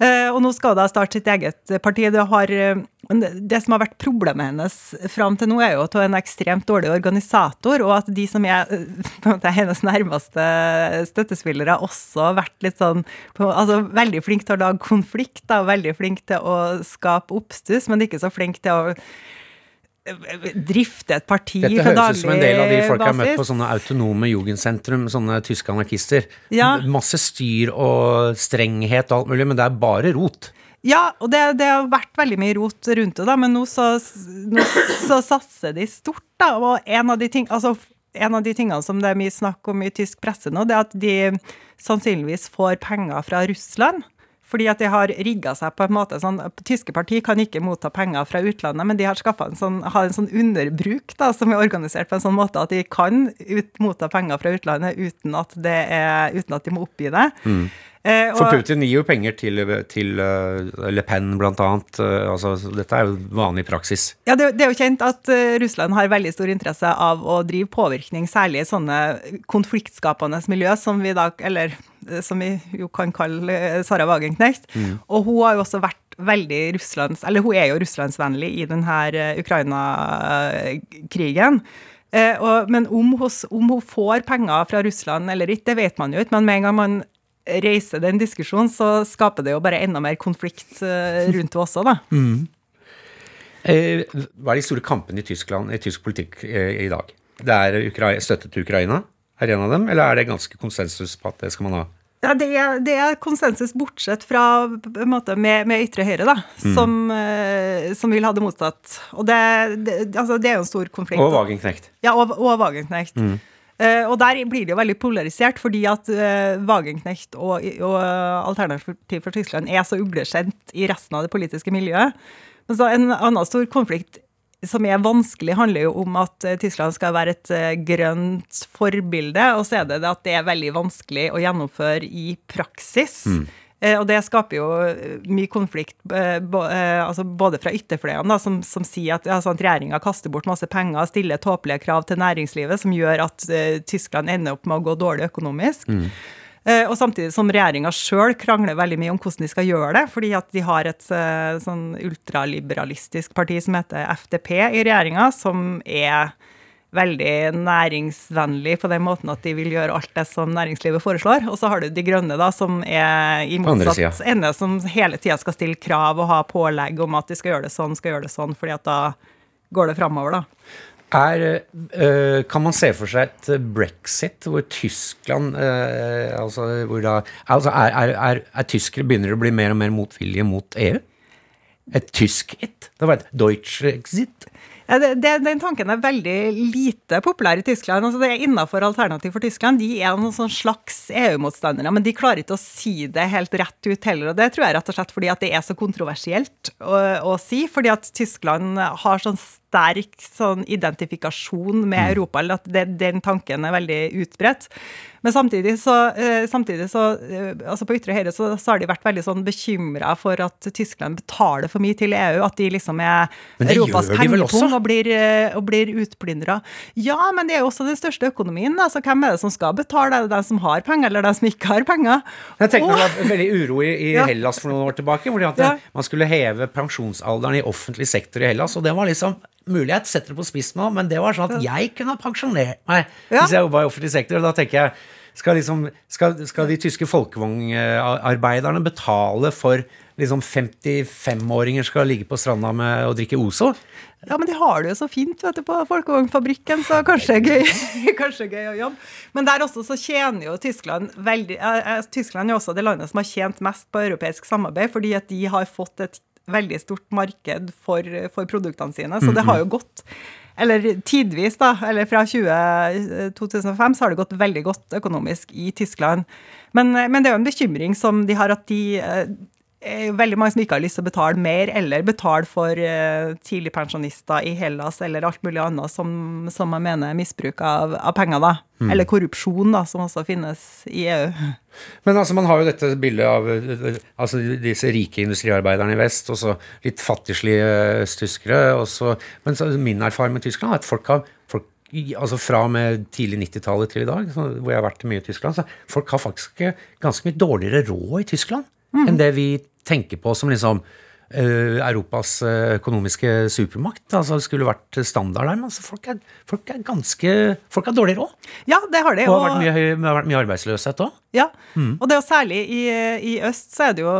S3: Eh, og nå skal hun starte sitt eget parti. Det, har, eh, det, som har vært problemet hennes fram til nå, er jo at hun er en ekstremt dårlig organisator, og at de som er eh, måte, hennes nærmeste støttespillere, har også vært litt sånn altså, veldig flink til å lage konflikt, da, og veldig flink til å skape oppstuss, men ikke så flink til å drifte et parti
S2: Dette
S3: på
S2: høres ut som en del av de folk jeg har møtt på sånne autonome jugendsentrum, sånne tyske anarkister.
S3: Ja.
S2: Masse styr og strenghet og alt mulig, men det er bare rot.
S3: Ja, og det, det har vært veldig mye rot rundt det, da, men nå så, nå så satser de stort. da, og en av de ting, altså en av de tingene som det er mye snakk om i tysk presse nå, det er at de sannsynligvis får penger fra Russland. Fordi at de har rigga seg på en måte sånn Tyske parti kan ikke motta penger fra utlandet, men de har en sånn, har en sånn underbruk da, som er organisert på en sånn måte at de kan ut, motta penger fra utlandet uten at, det er, uten at de må oppgi det. Eh,
S2: For Putin gir jo penger til, til uh, Le Pen, blant annet. Uh, altså, dette er jo vanlig praksis.
S3: Ja, det, det er jo kjent at uh, Russland har veldig stor interesse av å drive påvirkning, særlig i sånne konfliktskapende miljø som vi da, eller som vi jo kan kalle eh, Sara Wagenknecht. Og hun har jo også vært veldig Russlands, eller hun er jo russlandsvennlig i denne eh, Ukraina-krigen. Eh, men om hun, om hun får penger fra Russland eller ikke, det vet man jo ikke. Men med en gang man reiser den diskusjonen, så skaper det jo bare enda mer konflikt rundt det også, da.
S2: Mm. hva er de store kampene i Tyskland, i tysk politikk i dag? Det er støtte til Ukraina, er en av dem, eller er det ganske konsensus på at det skal man ha?
S3: Ja, det er, det er konsensus bortsett fra måte, med, med ytre høyre, da, som, eh, som vil ha det motsatt. Og det, det, altså, det er jo en stor konflikt.
S2: Og Wagenknecht.
S3: Ja, og, og Wagenknecht. Uh, og der blir det jo veldig polarisert, fordi at uh, Wagenknecht og, og Alternativ for Tyskland er så ugleskjent i resten av det politiske miljøet. Men så en annen stor konflikt som er vanskelig, handler jo om at eh, Tyskland skal være et eh, grønt forbilde, og så er det at det er veldig vanskelig å gjennomføre i praksis. Mm. Og det skaper jo eh, mye konflikt, eh, eh, altså både fra ytterfløyene, som, som sier at, sånn at regjeringa kaster bort masse penger, stiller tåpelige krav til næringslivet, som gjør at eh, Tyskland ender opp med å gå dårlig økonomisk. Eh, og samtidig som regjeringa sjøl krangler veldig mye om hvordan de skal gjøre det, fordi at de har et eh, sånn ultraliberalistisk parti som heter FDP i regjeringa, som er veldig næringsvennlig på den måten at de vil gjøre alt det som næringslivet foreslår. Og så har du De Grønne, da, som er i motsatt ende, som hele tida skal stille krav og ha pålegg om at de skal gjøre det sånn, skal gjøre det sånn, fordi at da går det framover, da.
S2: Er, eh, kan man se for seg et eh, brexit hvor Tyskland eh, altså, hvor da, altså er, er, er, er tyskere begynner å bli mer og mer motvillige mot EU? Et tysk-it? Det var et deutsch-exit?
S3: Ja, det, det, den tanken er veldig lite populær i Tyskland. altså det er Innafor Alternativ for Tyskland de er noen sånn slags EU-motstandere, men de klarer ikke å si det helt rett ut heller. og Det tror jeg rett og slett fordi at det er så kontroversielt å, å si. Fordi at Tyskland har sånn sterk sånn identifikasjon med Europa, eller at det, den tanken er veldig utbredt. Men samtidig så, eh, samtidig så eh, altså På ytre høyre så, så har de vært veldig sånn bekymra for at Tyskland betaler for mye til EU. At de liksom er Europas
S2: de
S3: pengepung og blir, eh, og blir utplyndra. Ja, men det er jo også den største økonomien. da, så hvem er det som skal betale? Er det den som har penger, eller den som ikke har penger?
S2: Jeg tenkte
S3: Og-
S2: Det var veldig uro i, i
S3: Ja.
S2: Hellas for noen år tilbake. fordi at
S3: Ja.
S2: man skulle heve pensjonsalderen i offentlig sektor i Hellas. Og det var liksom mulighet, setter det på spiss nå, men det var sånn at jeg kunne ha pensjonert meg
S3: Ja.
S2: hvis jeg jobba i offentlig sektor. Og da tenker jeg skal, liksom, skal, skal de tyske folkevognarbeiderne betale for liksom 55-åringer skal ligge på stranda med og drikke Ozo?
S3: Ja, men de har det jo så fint vet du, på Folkevognfabrikken, så kanskje gøy, kanskje gøy å jobbe. Men der også så tjener jo Tyskland veldig eh, eh, Tyskland er også det landet som har tjent mest på europeisk samarbeid, fordi at de har fått et veldig stort marked for, for produktene sine. Så det har jo gått eller tidvis, da, eller fra 20, 2005, så har det gått veldig godt økonomisk i Tyskland. Men, eh, men det er jo en bekymring som de har, at de eh, veldig mange som ikke har lyst til å betale mer, eller betale for uh, tidligpensjonister i Hellas, eller alt mulig annet som, som man mener er misbruk av, av penger, da. Eller korrupsjon, da, som også finnes i EU.
S2: Men altså, man har jo dette bildet av eh, altså, disse rike industriarbeiderne i vest, og så litt fattigslige østtyskere. Og men så, min erfaring med Tyskland er at folk har folk, altså Fra og med tidlig 90-tallet til i dag, hvor jeg har vært mye i Tyskland, så folk har faktisk ganske mye dårligere råd i Tyskland enn det vi tenker på som liksom Europas eh, økonomiske supermakt. Altså det skulle vært standard der, men altså, folk, er, folk er ganske Folk har dårlig råd.
S3: Ja, det har de.
S2: Og har vært mye, det har vært mye arbeidsløshet òg.
S3: Ja, og det er jo særlig i, i øst så er det jo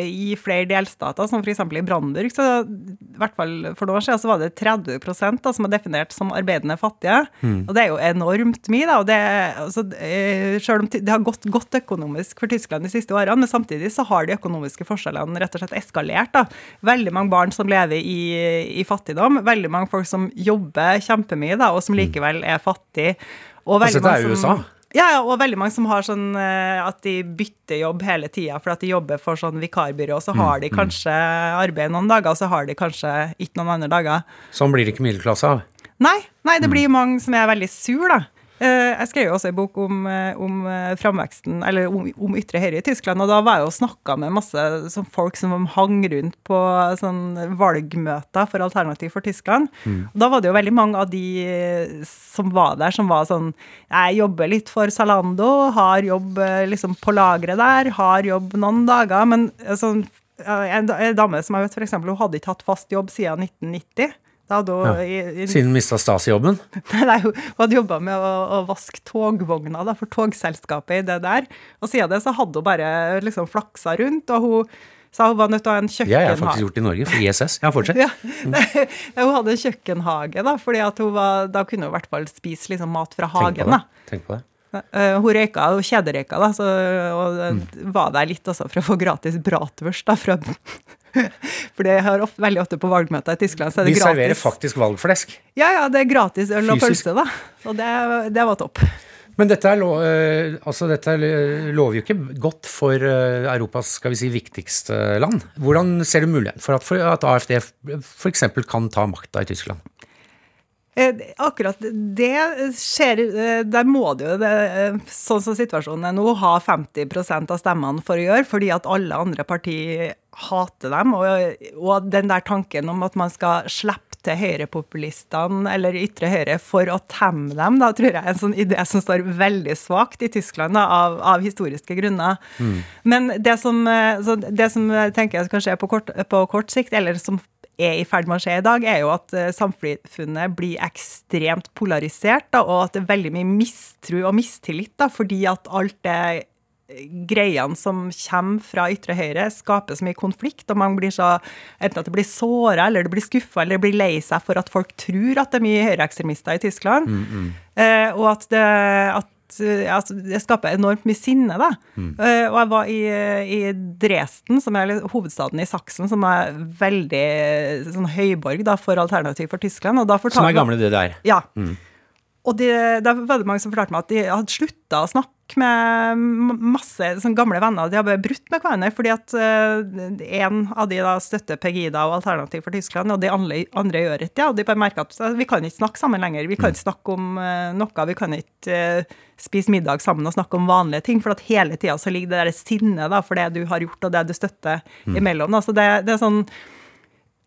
S3: i flere delstater, som f.eks. i Brandenburg, så i hvert fall for noen år siden så var det 30 da, som er definert som arbeidende fattige. Og det er jo enormt mye, da. Og det, altså, eh, selv om det har gått godt økonomisk for Tyskland de siste årene, men samtidig så har de økonomiske forskjellene rett og slett eskalert. da. Veldig mange barn som lever i, i fattigdom, veldig mange folk som jobber kjempemye, da, og som likevel er fattige. Og
S2: Altså, det er USA.
S3: ja, ja, og veldig mange som har sånn eh, at de bytter jobb hele tida for at de jobber for sånn vikarbyrå, så
S2: Mm,
S3: har de kanskje arbeid noen dager, og så har de kanskje ikke noen andre dager.
S2: Sånn blir det ikke middelklasse av.
S3: Nei, nei
S2: Mm.
S3: det blir mange som er veldig sur, da. Eh, Jeg skrev jo også en bok om, eh, om eh, framveksten, eller om, om ytre høyre i Tyskland, og da var jeg jo snakka med masse sånn folk som hang rundt på sånn valgmøter for Alternativ for Tyskland. Og da var det jo veldig mange av de som var der, som var sånn Jeg jobber litt for Zalando, har jobb liksom på lageret der, har jobb noen dager, men sånn en dame som jeg vet for eksempel, hun hadde ikke hatt fast jobb siden 1990. Da hun i, i,
S2: Siden mista Stasi-jobben.
S3: Nei, hun hun hadde jobba med å, å vaske togvogna da, for togselskapet i det der. Og siden det så hadde hun bare liksom flaksa rundt, og hun sa hun var nødt til å ha en
S2: Det har jeg faktisk
S3: kjøkkenhage.
S2: gjort i Norge, for ISS. Ja, fortsett.
S3: Ja, ja, hun hadde en kjøkkenhage, da, fordi at hun var, da kunne hun i hvert fall spise liksom mat fra
S2: Tenk på
S3: hagen.
S2: det. Tenk på det.
S3: Eh, hun røyka, hun kjederøyka, da, så, og
S2: Mm.
S3: eh, var der litt også for å få gratis bratwurst. da, fra For det har ofte, veldig ofte på valgmøter i Tyskland, så er det
S2: De
S3: det
S2: serverer
S3: gratis.
S2: faktisk valgflesk.
S3: Ja, ja, det er gratis øl og pølse, da. Og det, det var topp.
S2: Men dette, er lov, eh, altså dette er- lover jo ikke godt for eh, Europas skal vi si, viktigste land. Hvordan ser du muligheten for at, for at AFD f.eks. kan ta makta i Tyskland?
S3: Eh, Akkurat det skjer eh, Der må det jo, eh, sånn som situasjonen er nå, ha 50% av stemmene for å gjøre, fordi at alle andre partier hater dem. Og, og den der tanken om at man skal slippe til høyrepopulistene eller ytre høyre for å temme dem, da tror jeg er en sånn idé som står veldig svakt i Tyskland da, av, av historiske grunner. Men det som, så det som jeg tenker kan skje på kort, på kort sikt, eller som er i ferd med å skje i dag, er jo at eh, samfunnet blir ekstremt polarisert, da, og at det er veldig mye mistro og mistillit, da, fordi at alt det eh, greiene som kommer fra ytre høyre, skaper så mye konflikt, og man blir så enten at det blir såra, eller det blir skuffa, eller det blir lei seg for at folk tror at det er mye høyreekstremister i Tyskland, eh, og at det, at eh, altså, det skaper enormt mye sinne. Da. Eh, og jeg var i, i Dresden, som er hovedstaden i Saksen, som er veldig eh, sånn høyborg da, for Alternativ for Tyskland. Og da
S2: Som er gamle det der.
S3: ja. Og det, da var det mange som fortalte meg at de hadde slutta å snakke med masse sånn gamle venner. De har bare brutt med hverandre fordi at uh, en av de da støtter Pegida og Alternativ for Tyskland, og de andre, andre gjør ikke det. Og de bare merker at uh, vi kan ikke snakke sammen lenger. Vi kan ikke snakke om uh, noe. Vi kan ikke uh, spise middag sammen og snakke om vanlige ting. For at hele tida så ligger det der sinnet for det du har gjort og det du støtter imellom. Da. Så det, det er sånn ja,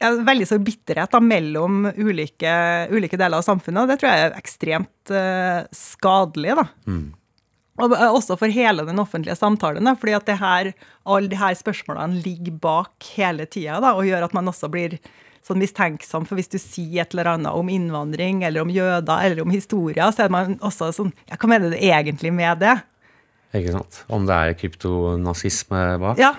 S3: veldig stor bitterhet da, mellom ulike, ulike deler av samfunnet, og det tror jeg er ekstremt uh, skadelig. da. Og eh, også for hele den offentlige samtalen, da, fordi at det her, alle de her spørsmålene ligger bak hele tida da, og gjør at man også blir sånn mistenksom, for hvis du sier et eller annet om innvandring, eller om jøder, eller om historie, så er man også sånn Ja, hva mener du egentlig med det?
S2: Ikke sant? Om det er kryptonazisme bak.
S3: Ja.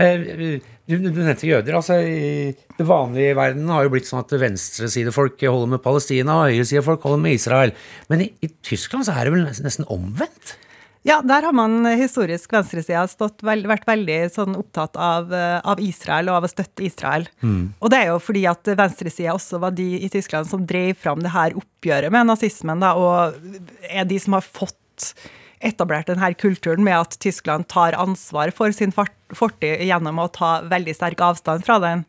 S2: Eh, Du, du nevnte jøder. altså i Det vanlige i verden har jo blitt sånn at venstresidefolk holder med Palestina, og høyresidefolk holder med Israel. Men i, i Tyskland så er det vel nesten, omvendt?
S3: Ja, der har man historisk venstresida stått vært veldig sånn opptatt av, eh, av Israel og av å støtte Israel. Og det er jo fordi at venstresida også var de i Tyskland som drev fram det her oppgjøret med nazismen, da, og er de som har fått etablert denne kulturen med at Tyskland tar ansvar for sin fortid gjennom å ta veldig sterk avstand fra den.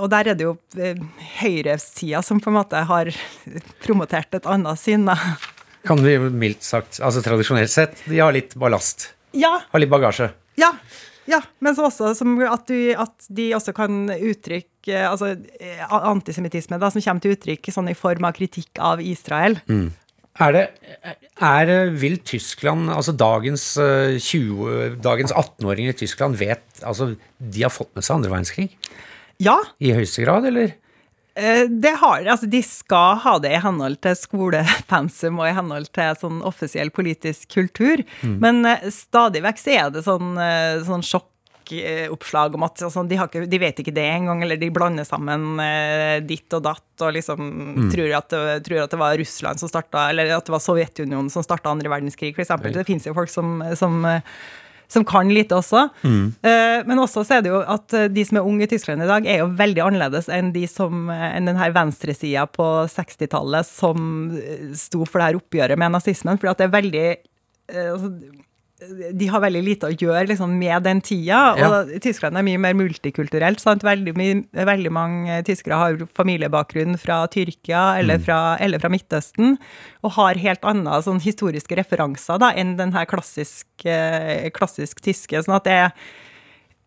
S3: Og der er det jo eh, høyresida som på en måte har promotert et annet syn. da.
S2: Kan vi mildt sagt, altså tradisjonelt sett, de har litt ballast.
S3: Ja,
S2: Har litt bagasje.
S3: Ja, ja, men så også som at, du, at de også kan uttrykke altså, eh, antisemittisme som kommer til uttrykk sånn i form av kritikk av Israel.
S2: Er det, Er, eh, vil Tyskland, altså dagens, eh, 20, dagens 18-åringer i Tyskland vet altså De har fått med seg andre verdenskrig
S3: Ja,
S2: i høyeste grad, eller?
S3: Eh, Det har, altså de skal ha det i henhold til skolepensum og i henhold til sånn offisiell politisk kultur. Men eh, stadig vekk så er det sånn, sånn sånn sjokkoppslag om at altså, de, har ikke, de vet ikke det engang, eller de blander sammen eh, ditt og datt og liksom tror, at tror at det var Russland som starta, eller at det var Sovjetunionen som starta andre verdenskrig, f.eks. Det fins jo folk som, som eh, som kan lite også. Mm. Men også så er det jo at eh, de som er unge i Tyskland i dag, er jo veldig annerledes enn de som, eh, enn den her venstresida på 60-tallet som eh, sto for det her oppgjøret med nazismen. For det er veldig eh, altså, de har veldig lite å gjøre liksom, med den tida.
S2: Ja.
S3: Og Tyskland er mye mer multikulturelt. Sant? Veldig, mye- veldig mange tyskere har familiebakgrunn fra Tyrkia eller fra, eller fra Midtøsten, og har helt andre sånn, historiske referanser da, enn den her klassisk, eh, klassisk tyske. sånn at det er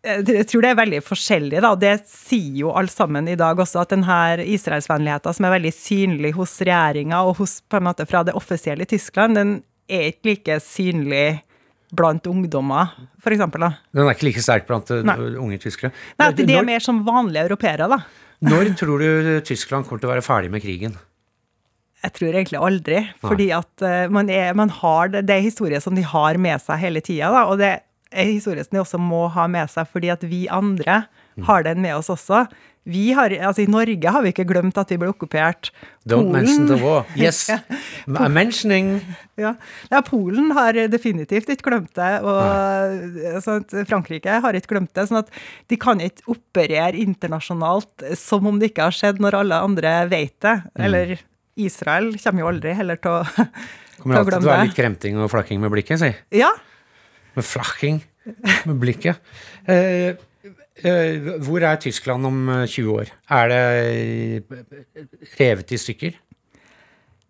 S3: jeg tror det er veldig forskjellig, da, det sier jo alle sammen i dag også, at denne Israelsvennligheten som er veldig synlig hos regjeringa og hos, på en måte fra det offisielle Tyskland, den er ikke like synlig blant ungdommer, for. Da.
S2: Den er ikke like sterk blant eh,
S3: Nei.
S2: unge tyskere.
S3: Nei, at de er mer som vanlige europeere, da.
S2: når tror du Tyskland kommer til å være ferdig med krigen?
S3: Jeg tror egentlig aldri, fordi at eh, man, er, man har det, det er historie som de har med seg hele tida, og det er historie som de også må ha med seg, fordi at vi andre har den med oss også. Vi har, altså I Norge har vi ikke glemt at vi ble okkupert.
S2: Don't mention the war. Yes. I'm mentioning
S3: Ja. ja, Polen har definitivt ikke glemt det, og sånn at Frankrike har ikke glemt det. sånn at de kan ikke operere internasjonalt som om det ikke har skjedd, når alle andre vet det. Eller Israel kommer jo aldri heller til å,
S2: Kommer
S3: til å
S2: alltid til å være litt kremting og flakking med blikket, si.
S3: Ja,
S2: Med flakking med blikket. Eh, eh, hvor er Tyskland om eh, 20 år? Er det eh, revet i stykker?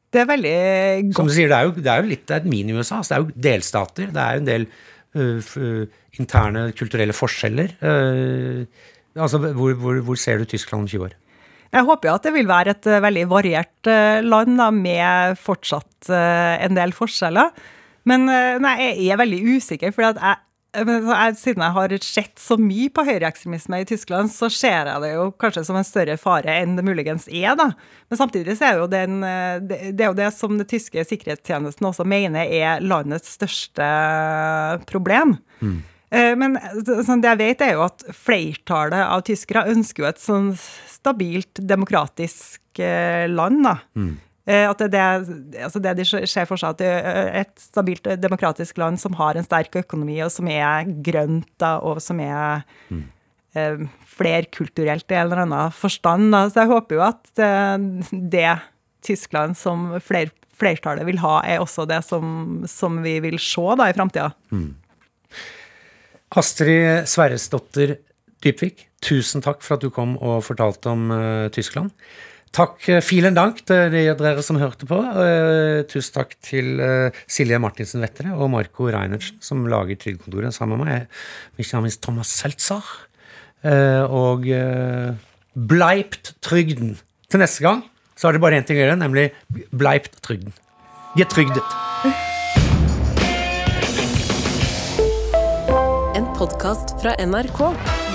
S3: det er veldig
S2: Som du sier, det er jo, det er jo litt det er et mini-USA. Det er jo delstater. Det er en del uh, eh, interne kulturelle forskjeller. Uh, altså, hvor, hvor, hvor ser du Tyskland om 20 år?
S3: Jeg håper jo at det vil være et eh, veldig variert eh, land da, med fortsatt eh, en del forskjeller. Men eh, nei, jeg er veldig usikker, for jeg, jeg, siden jeg har sett så mye på høyreekstremisme i Tyskland, så ser jeg det jo kanskje som en større fare enn det muligens er. da. Men samtidig så er det jo den, eh, det, det er jo det som den tyske sikkerhetstjenesten også mener er landets største problem. Mm. Men sånn, det jeg vet, er jo at flertallet av tyskere ønsker jo et sånn stabilt, demokratisk eh, land. da. Eh, At det, det, altså det de ser for seg, at er et stabilt, eh, demokratisk land som har en sterk økonomi, og som er grønt, da, og som er eh, flerkulturelt i en eller annen forstand. Da. Så jeg håper jo at eh, det Tyskland som fler, flertallet vil ha, er også det som, som vi vil se da, i framtida.
S2: Astrid Sverresdotter Dybvik, tusen takk for at du kom og fortalte om uh, Tyskland. Takk, Filen vielen dank til de- dere som hørte på. Eh, tusen takk til eh, Silje Martinsen Vettere og Marco Reinertsen, som lager Trygdekontoret sammen med meg. Mitt er Thomas Seltzer. Eh, og eh, bleipt trygden. Til neste gang så har det bare én ting å gjøre, nemlig bleipt trygden. Get trygdet.
S6: En podkast fra NRK.